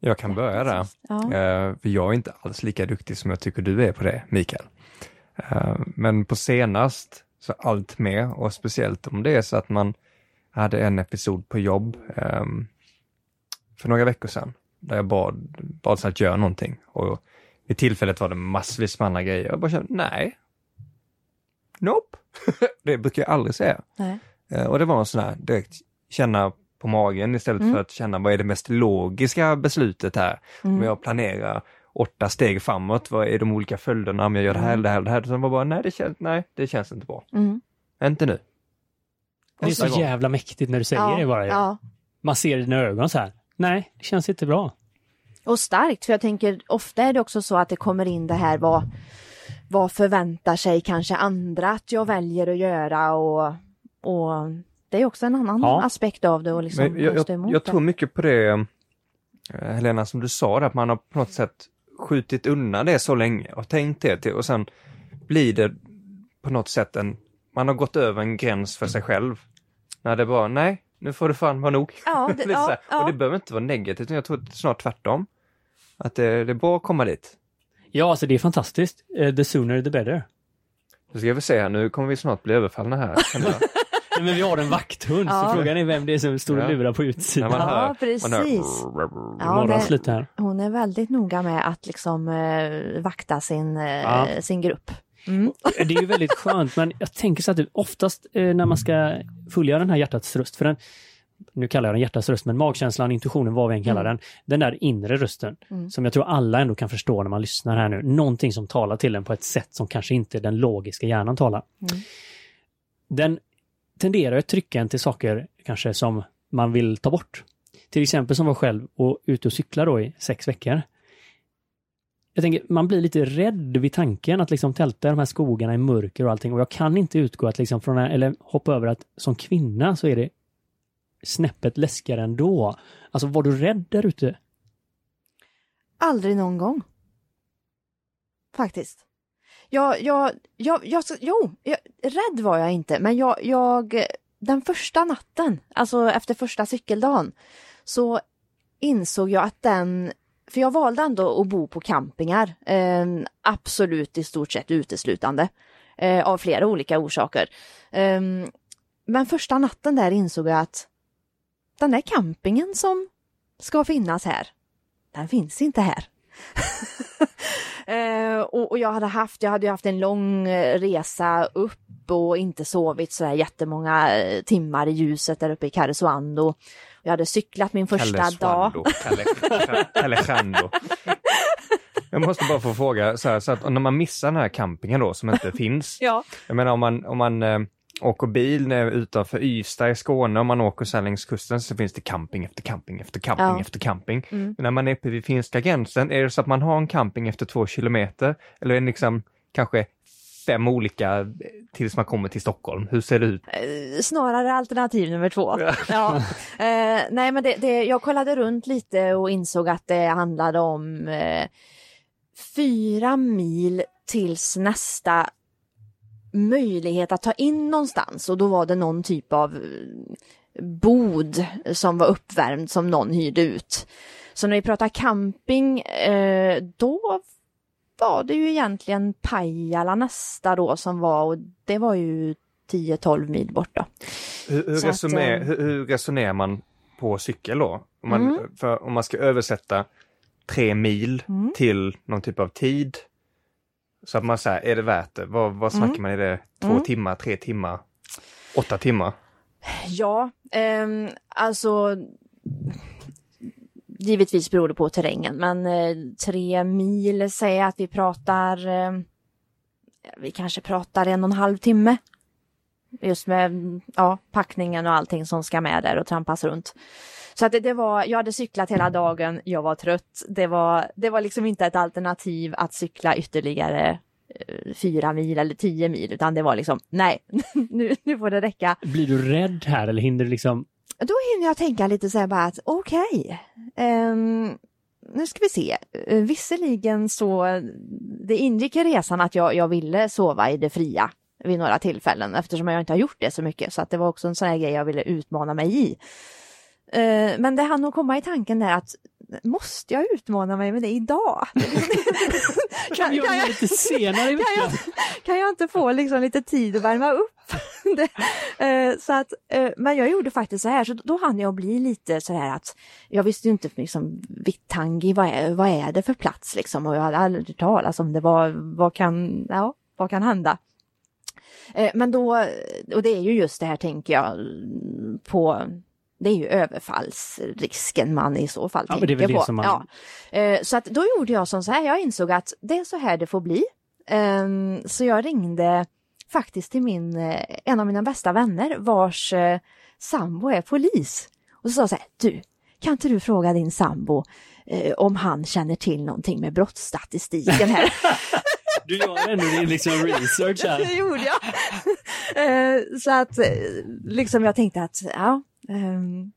Jag kan börja där. Ja. Eh, för jag är inte alls lika duktig som jag tycker du är på det, Mikael. Eh, men på senast, så allt mer och speciellt om det är så att man hade en episod på jobb ehm, för några veckor sedan där jag bad, bad att göra någonting och vid tillfället var det massvis med andra grejer. Jag bara kände, nej. Nope. det brukar jag aldrig säga. Nej. Eh, Och det var en sån här direkt känna på magen istället Mm. för att känna vad är det mest logiska beslutet här. Mm. Om jag planerar åtta steg framåt, vad är de olika följderna om jag gör det här Mm. eller det här eller det här. Var bara, nej det känns, nej, det känns inte bra. Mm. Inte nu. Det är så gång. jävla mäktigt när du säger Ja, det bara. ja. Man ser i dina ögon så här. Nej, det känns inte bra. Och starkt, för jag tänker ofta är det också så att det kommer in det här vad, vad förväntar sig kanske andra att jag väljer att göra och, och det är också en annan Ja. aspekt av det och liksom Men jag, jag, emot jag det. tror mycket på det, eh, Helena, som du sa, att man har på något sätt skjutit undan det så länge och tänkt det till, och sen blir det på något sätt en, man har gått över en gräns för sig själv. När det bara, nej, nu får det fan vara nog. Ja, det, ja, ja. Och det behöver inte vara negativt, utan jag tror snart tvärtom. Att det, det är bra att komma dit. Ja, alltså det är fantastiskt. Eh, The sooner the better. Nu ska vi se här, nu kommer vi snart bli överfallna här. Nej, Men vi har en vakthund, Ja. så frågan är vem det är som står och lurar på utsidan. Ja, hör, precis. Hör, Ja, det- här. Hon är väldigt noga med att liksom eh, vakta sin, eh, Ja. sin grupp. Mm. Det är ju väldigt skönt, men jag tänker så att det- oftast eh, när man ska följa den här hjärtats röst, för den, nu kallar jag den hjärtats röst, men magkänslan, intuitionen, vad vi än kallar Mm. den, den där inre rösten, Mm. som jag tror alla ändå kan förstå när man lyssnar här nu, någonting som talar till en på ett sätt som kanske inte den logiska hjärnan talar. Mm. Den tenderar att trycka en till saker kanske som man vill ta bort. Till exempel som var själv och ute och cykla då i sex veckor. Jag tänker, man blir lite rädd vid tanken att liksom tälta i de här skogarna i mörker och allting och jag kan inte utgå att liksom från, eller hoppa över att som kvinna så är det snäppet läskigare ändå. Alltså var du rädd där ute? Aldrig någon gång. Faktiskt. Jag, jag, jag, jag, jo, jag, rädd var jag inte, men jag, jag, den första natten, alltså efter första cykeldagen, så insåg jag att den, för jag valde ändå att bo på campingar, eh, absolut i stort sett uteslutande, eh, av flera olika orsaker. Eh, men första natten där insåg jag att den där campingen som ska finnas här, den finns inte här. Eh, och, och jag hade haft, jag hade ju haft en lång eh, resa upp och inte sovit så här jättemånga eh, timmar i ljuset där uppe i Karesuando. Jag hade cyklat min första Kalle dag. Jag måste bara få fråga, så, här, så att när man missar den här campingen då som inte finns. Ja. Jag menar om man, om man eh, åker bil när utanför Ystad i Skåne, om man åker så här längs kusten så finns det camping efter camping efter camping Ja. efter camping. Mm. Men när man är uppe vid finska gränsen, är det så att man har en camping efter två kilometer? Eller är det liksom kanske fem olika eh, tills man kommer till Stockholm? Hur ser det ut? Eh, Snarare alternativ nummer två. Ja. Eh, nej men det, det, jag kollade runt lite och insåg att det handlade om eh, fyra mil tills nästa möjlighet att ta in någonstans och då var det någon typ av eh, bod som var uppvärmd som någon hyrde ut. Så när vi pratar camping, eh, då var det ju egentligen Pajala nästa då som var och det var ju 10-12 mil bort då. Hur, hur, Så att, resonerar, eh, hur, hur resonerar man på cykel då? Om man, Mm. för, om man ska översätta tre mil Mm. till någon typ av tid. Så att man säger, är det värt det? Vad, vad snackar Mm. man? Är det två Mm. timmar, tre timmar, åtta timmar? Ja, ehm, alltså givetvis beror det på terrängen, men eh, tre mil säger jag att vi pratar, eh, vi kanske pratar en och en halv timme. Just med ja, packningen och allting som ska med där och trampas runt. Så att det, det, var, jag hade cyklat hela dagen, jag var trött. Det var, det var liksom inte ett alternativ att cykla ytterligare eh, fyra mil eller tio mil, utan det var liksom nej, nu, nu får det räcka. Blir du rädd här eller hinner du liksom? Då hinner jag tänka lite så här bara att okej, okay, um, ehm, nu ska vi se. Uh, visserligen så, det ingick i resan att jag, jag ville sova i det fria vid några tillfällen eftersom jag inte har gjort det så mycket. Så att det var också en sån här grej jag ville utmana mig i. Uh, men det hann nog komma i tanken där att måste jag utmana mig med det idag? kan, kan, jag, jag, lite senare i? Kan jag, kan jag inte få liksom lite tid att värma upp? det, uh, så att, uh, men jag gjorde faktiskt så här, så då hann jag bli lite så här att jag visste inte liksom Vittangi, vad är, vad är det för plats liksom? Och jag hade aldrig talat om det, vad, vad, kan, ja, vad kan hända? Uh, men då, och det är ju just det här tänker jag på det är ju överfallsrisken man i så fall ja, tänker på. Man... Ja. Eh, så att då gjorde jag som så här, jag insåg att det är så här det får bli. Ehm, så jag ringde faktiskt till min, eh, en av mina bästa vänner vars eh, sambo är polis. Och så sa jag så här, du, kan inte du fråga din sambo om han känner till någonting med brottsstatistiken här? Du gör ändå din liksom research här. Det gjorde jag. Så att liksom jag tänkte att ja, Um,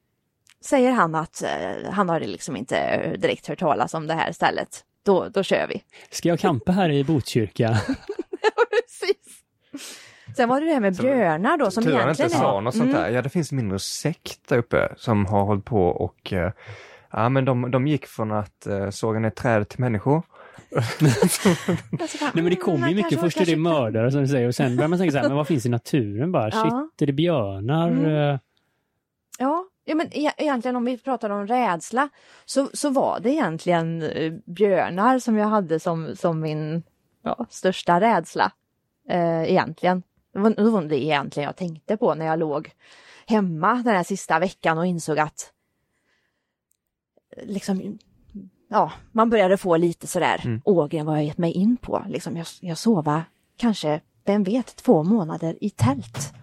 säger han att uh, han har liksom inte direkt hört talas om det här stället, då, då kör vi. Ska jag campa här i Botkyrka? precis. Sen var det det här med björnar då som egentligen inte är... sa något sånt där. Mm. Ja, det finns en mindre sekt där uppe som har hållit på och uh, ja, men de, de gick från att uh, såga ner träd till människor. Nej men det kommer ju mycket. Först är det mördare som du säger och sen börjar man tänka så här, men vad finns i naturen bara? Ja. Shit, är det björnar? Mm. Ja, ja men e egentligen om vi pratar om rädsla så, så var det egentligen eh, björnar som jag hade som, som min ja, största rädsla. Eh, egentligen. Det var, det var det egentligen jag tänkte på när jag låg hemma den här sista veckan och insåg att liksom, ja, man började få lite sådär, mm. Ågren vad jag gett mig in på. Liksom, jag, jag sova kanske, vem vet, två månader i tält.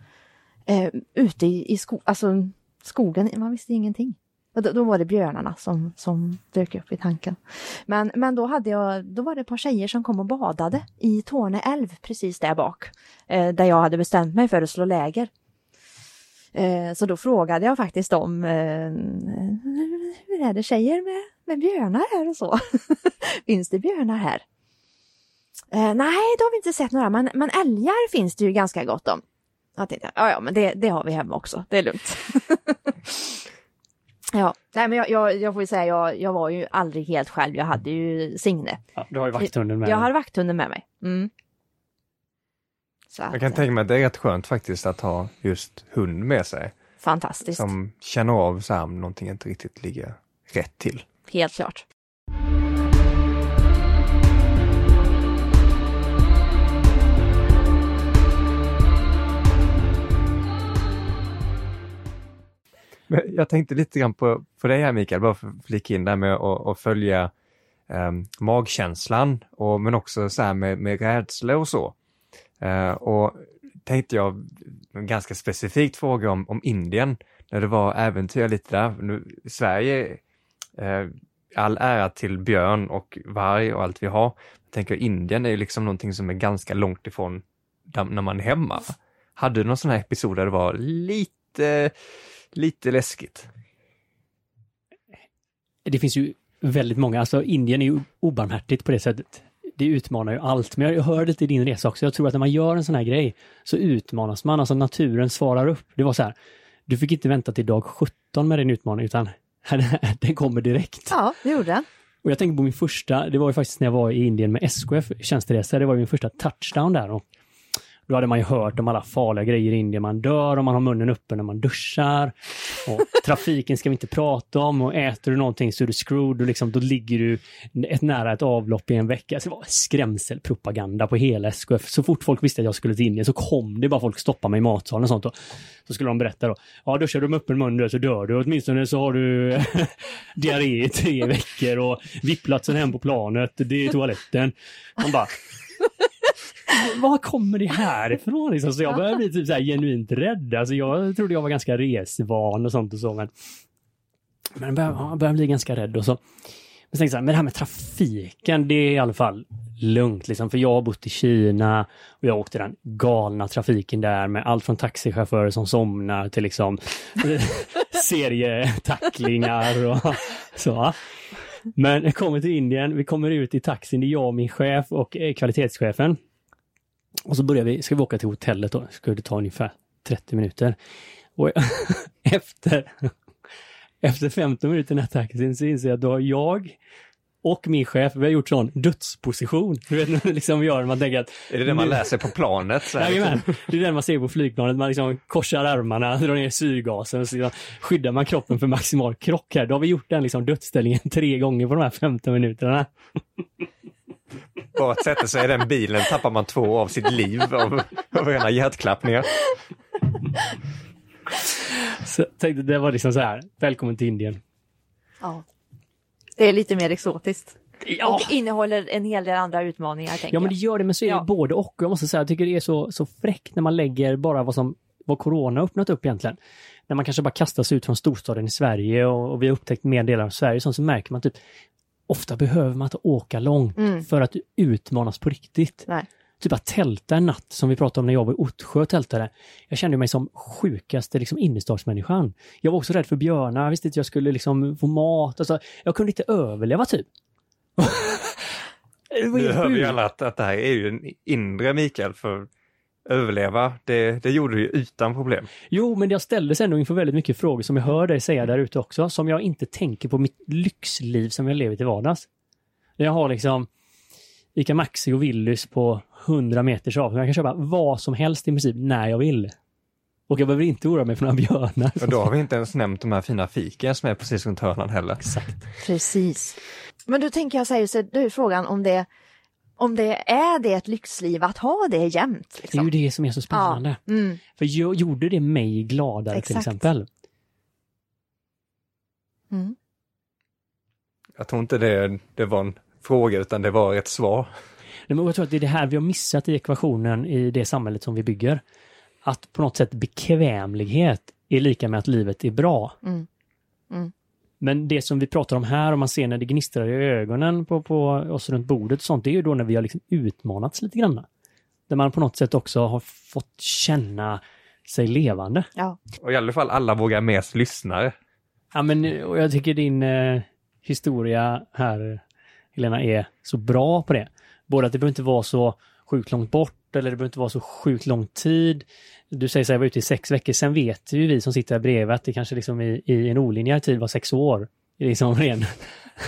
Eh, ute i, i skogen, alltså skogen, man visste ingenting. Och då, då, var det björnarna som, som dök upp i tanken. Men, men då, hade jag, då var det ett par tjejer som kom och badade i Torne älv precis där bak. Eh, där jag hade bestämt mig för att slå läger. Eh, så då frågade jag faktiskt dem, eh, hur är det tjejer med, med björnar här och så? finns det björnar här? Eh, nej, det har vi inte sett några, men, men älgar finns det ju ganska gott om. Jag tänkte, ja, ja men det, det har vi hemma också, det är lugnt. ja, nej men jag, jag, jag får ju säga, jag, jag var ju aldrig helt själv, jag hade ju Signe. Ja, du har ju vakthunden med Jag, jag har vakthunden med mig. Mm. jag kan tänka mig att det är rätt skönt faktiskt att ha just hund med sig. Fantastiskt. Som känner av så här om någonting inte riktigt ligger rätt till. Helt klart. Jag tänkte lite grann på, på dig här Mikael, bara för att flika in där med att, följa um, magkänslan, och, men också så här med, med rädsla och så. Uh, och tänkte jag en ganska specifikt fråga om, om Indien, när det var äventyr lite där. Nu, Sverige, uh, all ära till björn och varg och allt vi har. Jag tänker Indien är ju liksom någonting som är ganska långt ifrån när man är hemma. Hade du någon sån här episod där det var lite lite läskigt. Det finns ju väldigt många, alltså Indien är ju obarmhärtigt på det sättet. Det utmanar ju allt, men jag hörde lite i din resa också, jag tror att när man gör en sån här grej så utmanas man, alltså naturen svarar upp. Det var så här, du fick inte vänta till dag 17 med din utmaning utan den kommer direkt. Ja, det gjorde den. Och jag tänker på min första, det var ju faktiskt när jag var i Indien med SKF tjänsteresa, det var min första touchdown där. Och då hade man ju hört om alla farliga grejer i Indien. Man dör om man har munnen uppe när man duschar. Och trafiken ska vi inte prata om och äter du någonting så är du screwed och liksom, då ligger du ett nära ett avlopp i en vecka. Så det var skrämselpropaganda på hela SKF. Så fort folk visste att jag skulle till Indien så kom det bara folk stoppa mig i matsalen och sånt. Och så skulle de berätta då. Ja, duschar du med öppen mun så dör du. Åtminstone så har du diarré i tre veckor och vipplatsen hem på planet, det är toaletten. Man bara var kommer det här ifrån? Liksom? Så jag började bli typ så här genuint rädd. Alltså jag trodde jag var ganska resvan och sånt och så. Men, men jag började, jag började bli ganska rädd och så. Men tänkte så här, men det här med trafiken, det är i alla fall lugnt liksom. För jag har bott i Kina och jag åkte den galna trafiken där med allt från taxichaufförer som somnar till liksom serietacklingar och så. Men jag kommer till Indien, vi kommer ut i taxin, det är jag, och min chef och eh, kvalitetschefen. Och så börjar vi, ska vi åka till hotellet då, ska det ta ungefär 30 minuter. Och efter, efter 15 minuter i den här taxin så inser jag att då har jag och min chef, vi har gjort sån dödsposition. Du vet liksom gör, man tänker att... Är det det man läser på planet? Så här, Jajamän, liksom? det är det man ser på flygplanet. Man liksom korsar armarna, drar ner syrgasen och så liksom skyddar man kroppen för maximal krock här. Då har vi gjort den liksom dödsställningen tre gånger på de här 15 minuterna. Bara att sätta sig i den bilen tappar man två av sitt liv av, av rena hjärtklappningar. Så jag tänkte det var liksom så här, välkommen till Indien. Ja. Det är lite mer exotiskt. Ja, Och innehåller en hel del andra utmaningar. Tänker ja men det gör det, men så är det Ja. både och. Jag måste säga, jag tycker det är så, så fräckt när man lägger bara vad som vad corona öppnat upp egentligen. När man kanske bara kastas ut från storstaden i Sverige och, och vi har upptäckt mer delar av Sverige, så märker man typ ofta behöver man inte åka långt Mm. för att utmanas på riktigt. Nej. Typ att tälta en natt, som vi pratade om när jag var i Ottsjö och tältade. Jag kände mig som sjukaste liksom, innerstadsmänniskan. Jag var också rädd för björnar, jag visste inte jag skulle liksom få mat. Alltså, jag kunde inte överleva typ. Nu hör vi alla att, att det här är ju en inre Mikael, för överleva, det, det gjorde du ju utan problem. Jo, men jag ställdes ändå inför väldigt mycket frågor som jag hör dig säga där ute också, som jag inte tänker på mitt lyxliv som jag lever till vardags. Jag har liksom Ica Maxi och Willys på 100 meters avstånd. Jag kan köpa vad som helst i princip när jag vill. Och jag behöver inte oroa mig för några björnar. Och då har vi inte ens nämnt de här fina fiken som är precis runt hörnan heller. Exakt. Precis. Men då tänker jag så här, så då är frågan om det, om det är det ett lyxliv att ha det jämt. Det är Liksom. ju det som är så spännande. Mm. För jag, gjorde det mig gladare till Exakt. exempel? Mm. Jag tror inte det, det var en fråga utan det var ett svar. Nej, men jag tror att det är det här vi har missat i ekvationen i det samhället som vi bygger. Att på något sätt bekvämlighet är lika med att livet är bra. Mm. Men det som vi pratar om här, om man ser när det gnistrar i ögonen på, på oss runt bordet och sånt, det är ju då när vi har liksom utmanats lite grann. Där man på något sätt också har fått känna sig levande. Ja. Och i alla fall alla vågar mest lyssnare. Ja, men och jag tycker din eh, historia här, Helena, är så bra på det. Både att det behöver inte vara så sjukt långt bort eller det behöver inte vara så sjukt lång tid. Du säger så här, jag var ute i sex veckor. Sen vet ju vi som sitter här bredvid att det kanske liksom i, i en olinjär tid var sex år. Det är liksom ren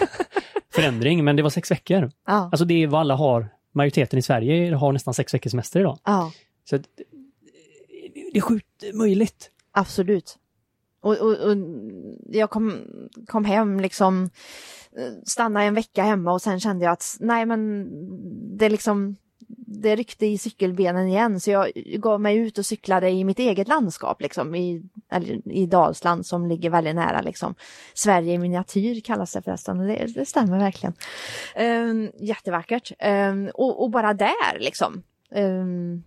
förändring, men det var sex veckor. Ja. Alltså det är vad alla har. Majoriteten i Sverige har nästan sex veckors semester idag. ja. Så att, det är sjukt möjligt. Absolut. Och, och, och jag kom, kom hem liksom, eh, stannade en vecka hemma och sen kände jag att nej men det liksom, det ryckte i cykelbenen igen så jag gav mig ut och cyklade i mitt eget landskap liksom i, eller, i Dalsland som ligger väldigt nära liksom. Sverige i miniatyr kallas det förresten och det, det stämmer verkligen. Um, jättevackert. Um, och, och bara där liksom um,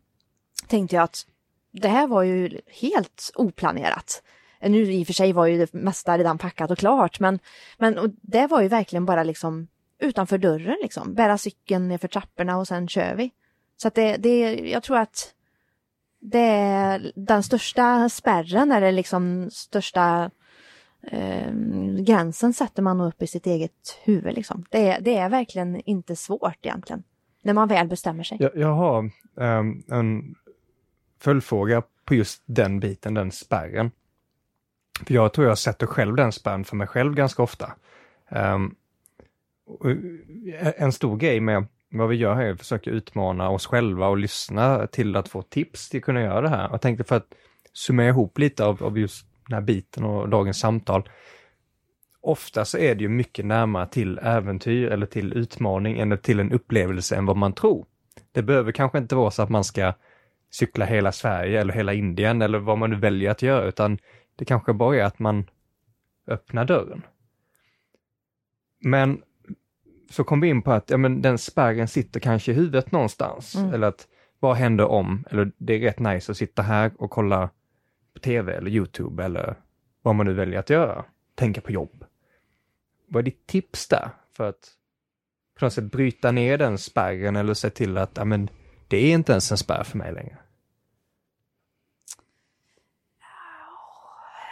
tänkte jag att det här var ju helt oplanerat. Nu i och för sig var ju det mesta redan packat och klart, men, men och det var ju verkligen bara liksom utanför dörren liksom. Bära cykeln nerför trapporna och sen kör vi. Så att det, det, jag tror att det är den största spärren eller liksom största eh, gränsen sätter man nog upp i sitt eget huvud liksom. Det, är- det är verkligen inte svårt egentligen. När man väl bestämmer sig. Jag, jag har um, en följdfråga på just den biten, den spärren. För jag tror jag sätter själv den spärren för mig själv ganska ofta. Um, Eh, en stor grej med vad vi gör här är att försöka utmana oss själva och lyssna till att få tips till att kunna göra det här. Jag tänkte för att summera ihop lite av, av just den här biten och dagens samtal. Ofta så är det ju mycket närmare till äventyr eller till utmaning eller till en upplevelse än vad man tror. Det behöver kanske inte vara så att man ska cykla hela Sverige eller hela Indien eller vad man nu väljer att göra, utan det kanske bara är att man öppnar dörren. Men så kom vi in på att ja, men den spärren sitter kanske i huvudet någonstans. Mm. Eller att vad händer om, eller det är rätt nice att sitta här och kolla på tv eller Youtube eller vad man nu väljer att göra. Tänka på jobb. Vad är ditt tips där för att på något sätt bryta ner den spärren eller se till att, ja men, det är inte ens en spärr för mig längre?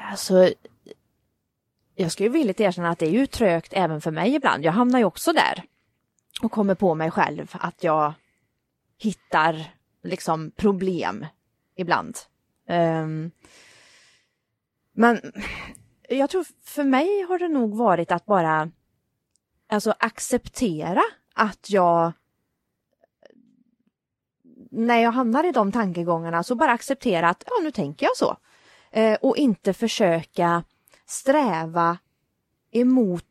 Alltså, jag ska ju villigt erkänna att det är ju trögt även för mig ibland. Jag hamnar ju också där och kommer på mig själv att jag hittar liksom problem ibland. Um, men jag tror för mig har det nog varit att bara alltså acceptera att jag när jag hamnar i de tankegångarna så bara acceptera att ja, nu tänker jag så. Eh, och inte försöka sträva emot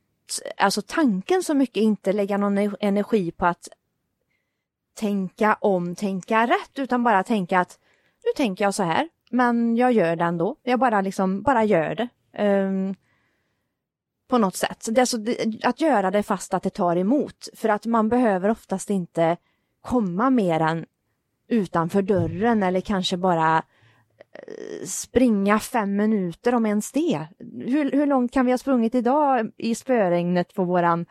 alltså tanken så mycket, inte lägga någon e- energi på att tänka om, tänka rätt, utan bara tänka att nu tänker jag så här, men jag gör det ändå. Jag bara liksom, bara gör det. Um, på något sätt. Det är alltså, att göra det fast att det tar emot. För att man behöver oftast inte komma mer än utanför dörren eller kanske bara eh, springa fem minuter om ens det. Hur, hur långt kan vi ha sprungit idag i spöregnet på våran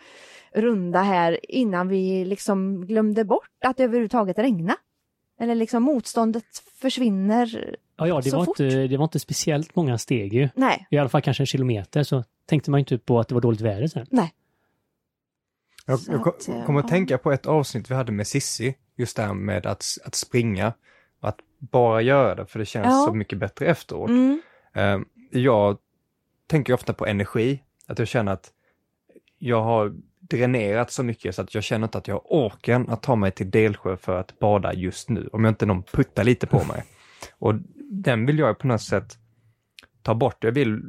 runda här innan vi liksom glömde bort att det överhuvudtaget regna? Eller liksom motståndet försvinner Ja, ja det, var fort. inte, det var inte speciellt många steg ju. Nej. I alla fall kanske en kilometer så tänkte man inte på att det var dåligt väder sen. Nej. Jag, Så jag eh, kommer att tänka på ett avsnitt vi hade med Sissi, just det här med att, att springa. Bara göra det, för det känns Ja. så mycket bättre efteråt. Mm. Eh, Jag tänker ofta på energi, att jag känner att jag har dränerat så mycket så att jag känner inte att jag har orken att ta mig till Delsjö för att bada just nu, om jag inte någon puttar lite på mig. Och den vill jag på något sätt ta bort. Jag vill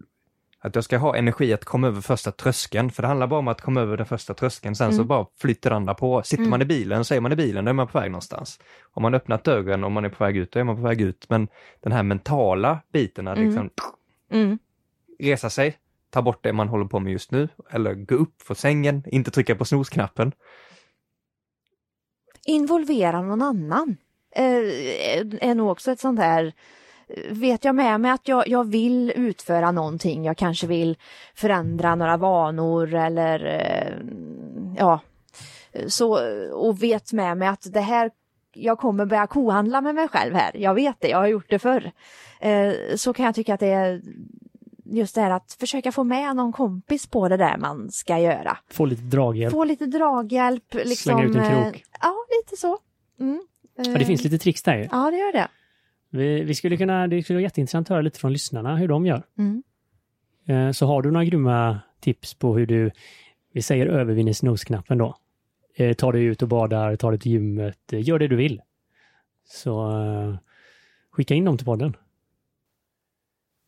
att jag ska ha energi att komma över första tröskeln, för det handlar bara om att komma över den första tröskeln, sen så Mm. bara flyter andra på. Sitter Mm. man i bilen så är man i bilen, då är man på väg någonstans. Om man öppnat dörren och man är på väg ut, då är man på väg ut. Men den här mentala biten, att Mm. liksom Mm. resa sig, ta bort det man håller på med just nu, eller gå upp från sängen, inte trycka på snosknappen. Involvera någon annan. Eh, är nog också ett sånt här Vet jag med mig att jag, jag vill utföra någonting, jag kanske vill förändra några vanor eller eh, ja, så och vet med mig att det här, jag kommer börja kohandla med mig själv här. Jag vet det, jag har gjort det förr. Eh, så kan jag tycka att det är just det här att försöka få med någon kompis på det där man ska göra. Få lite draghjälp. Få lite draghjälp. Liksom, Slänga ut en eh, krok. Ja, lite så. Mm. Ja, det finns lite tricks där ju. Ja, det gör det. Vi, vi skulle kunna, det skulle vara jätteintressant att höra lite från lyssnarna hur de gör. Mm. Eh, Så har du några grymma tips på hur du, vi säger övervinner snosknappen då. Eh, Ta dig ut och badar, ta dig till gymmet, eh, gör det du vill. Så skicka in dem till podden.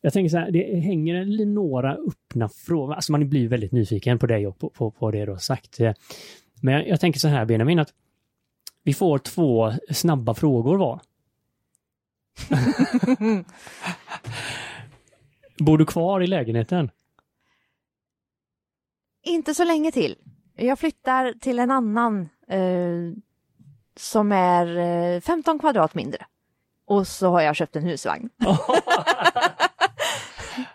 Jag tänker så här, det hänger några öppna frågor. Alltså man blir väldigt nyfiken på dig och på, på, på det du har sagt. Men jag, jag tänker så här Benjamin, att vi får två snabba frågor var. Bor du kvar i lägenheten? Inte så länge till. Jag flyttar till en annan eh, som är eh, 15 kvadrat mindre. Och så har jag köpt en husvagn.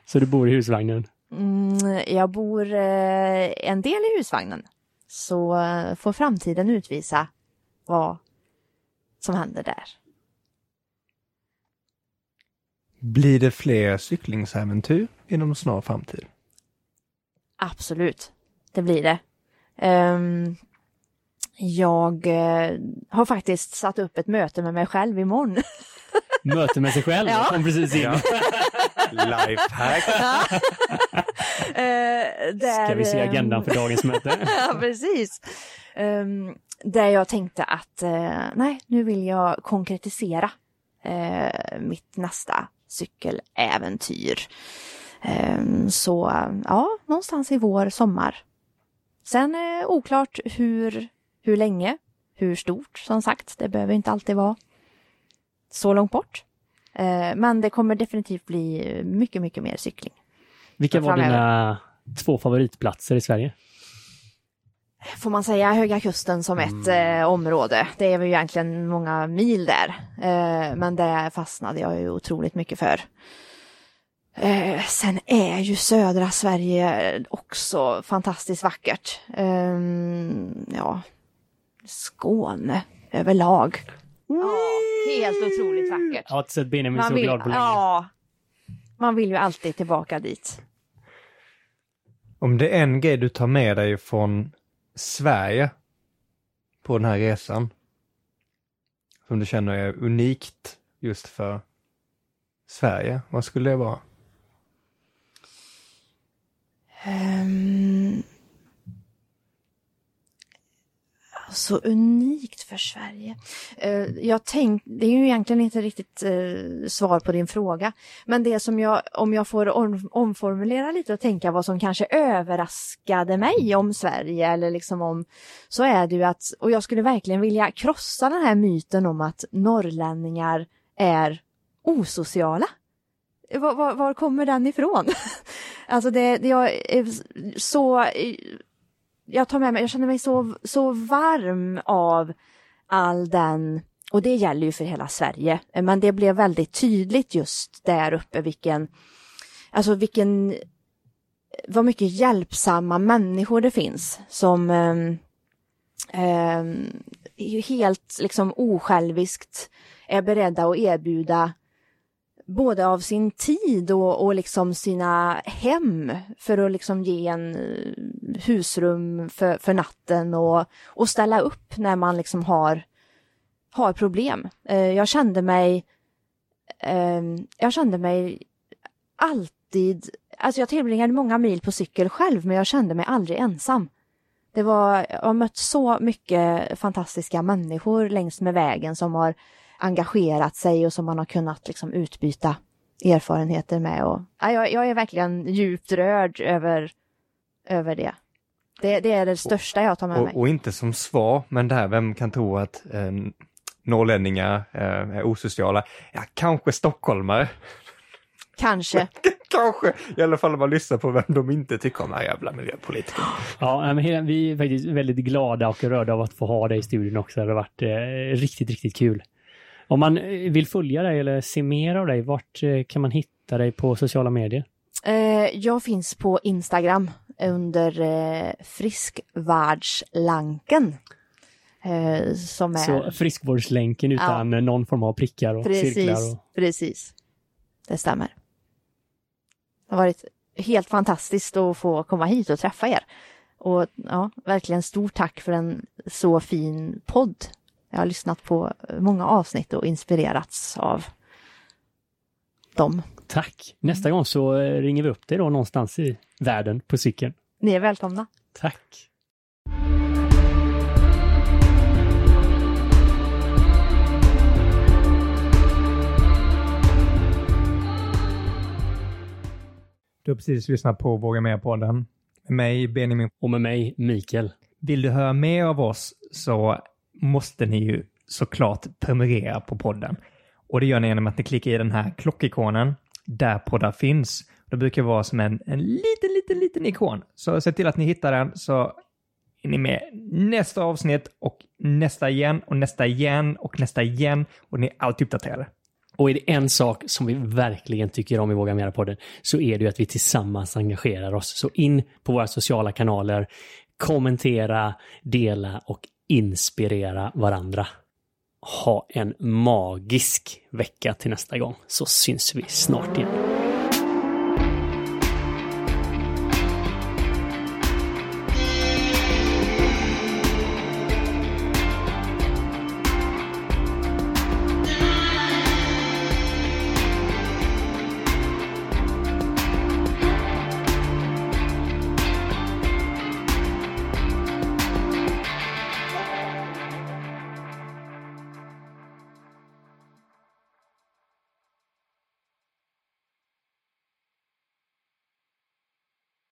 Så du bor i husvagnen? Mm, jag bor eh, en del i husvagnen. Så eh, får framtiden utvisa vad som händer där. Blir det fler cyklingsäventyr inom snar framtid? Absolut, det blir det. Ehm, jag eh, har faktiskt satt upp ett möte med mig själv imorgon. Möte med sig själv? Ja. Kom precis in. Lifehack! Eh, där, Ska vi se ehm, agendan för dagens möte? ja, precis. Um, där jag tänkte att eh, nej, nu vill jag konkretisera mitt nästa cykeläventyr. Ehm, så ja, någonstans i vår, sommar. Sen eh, oklart hur, hur länge, hur stort som sagt. Det behöver inte alltid vara så långt bort. Eh, men det kommer definitivt bli mycket, mycket mer cykling. Vilka var dina två favoritplatser i Sverige? Får man säga, Höga Kusten som ett eh, område. Det är väl egentligen många mil där. Eh, men det fastnade jag ju otroligt mycket för. Eh, sen är ju södra Sverige också fantastiskt vackert. Eh, ja, Skåne överlag. Ja, helt otroligt vackert. Jag har inte sett Benjamin så vill, glad på länge. ja, man vill ju alltid tillbaka dit. Om det är en grej du tar med dig från Sverige på den här resan, som du känner är unikt just för Sverige, vad skulle det vara? Eh, så unikt för Sverige. Uh, jag tänk, det är ju egentligen inte riktigt uh, svar på din fråga. Men det som jag, om jag får om, omformulera lite och tänka vad som kanske överraskade mig om Sverige eller liksom om, så är det ju att, och jag skulle verkligen vilja krossa den här myten om att norrlänningar är osociala. Eh, var, var, var kommer den ifrån? alltså det, det, jag är så jag tar med mig, jag känner mig så, så varm av all den, och det gäller ju för hela Sverige, men det blev väldigt tydligt just där uppe vilken, alltså vilken, vad mycket hjälpsamma människor det finns som eh, eh, helt liksom osjälviskt är beredda att erbjuda både av sin tid och, och liksom sina hem för att liksom ge en eh, husrum för, för natten och, och ställa upp när man liksom har, har problem. Eh, jag kände mig ehm, jag kände mig alltid, alltså jag tillbringade många mil på cykel själv men jag kände mig aldrig ensam. Det var, jag har mött så mycket fantastiska människor längs med vägen som har engagerat sig och som man har kunnat liksom utbyta erfarenheter med. Och, ja, jag, jag är verkligen djupt rörd över, över det. det. Det är det största jag tar med och, mig. Och inte som svar, men det här, vem kan tro att eh, norrlänningar eh, är osociala? Ja, kanske stockholmare. Kanske. Kanske, i alla fall om man lyssnar på vem de inte tycker om, de här jävla miljöpolitikerna. Ja, men vi är faktiskt väldigt glada och rörda av att få ha dig i studion också. Det har varit eh, riktigt, riktigt kul. Om man eh, vill följa dig eller se mer av dig, vart eh, kan man hitta dig på sociala medier? Eh, jag finns på Instagram under Friskvärdslanken. Eh, som är... Så friskvårdslänken utan ja. någon form av prickar och precis, cirklar? Och... Precis, det stämmer. Det har varit helt fantastiskt att få komma hit och träffa er. Och ja, verkligen stort tack för en så fin podd. Jag har lyssnat på många avsnitt och inspirerats av dem. Tack! Nästa gång så ringer vi upp dig då någonstans i världen på cykeln. Ni är välkomna. Tack! Du har precis lyssnat på Våga Mer-podden. Med mig, Benjamin. Och med mig, Mikael. Vill du höra mer av oss så måste ni ju såklart prenumerera på podden. Och det gör ni genom att ni klickar i den här klockikonen där poddar finns. Det brukar vara som en, en liten, liten, liten ikon. Så se till att ni hittar den så är ni med nästa avsnitt och nästa igen och nästa igen och nästa igen och ni är alltid uppdaterade. Och är det en sak som vi verkligen tycker om i Våga Mera-podden så är det ju att vi tillsammans engagerar oss. Så in på våra sociala kanaler, kommentera, dela och inspirera varandra. Ha en magisk vecka till nästa gång så syns vi snart igen.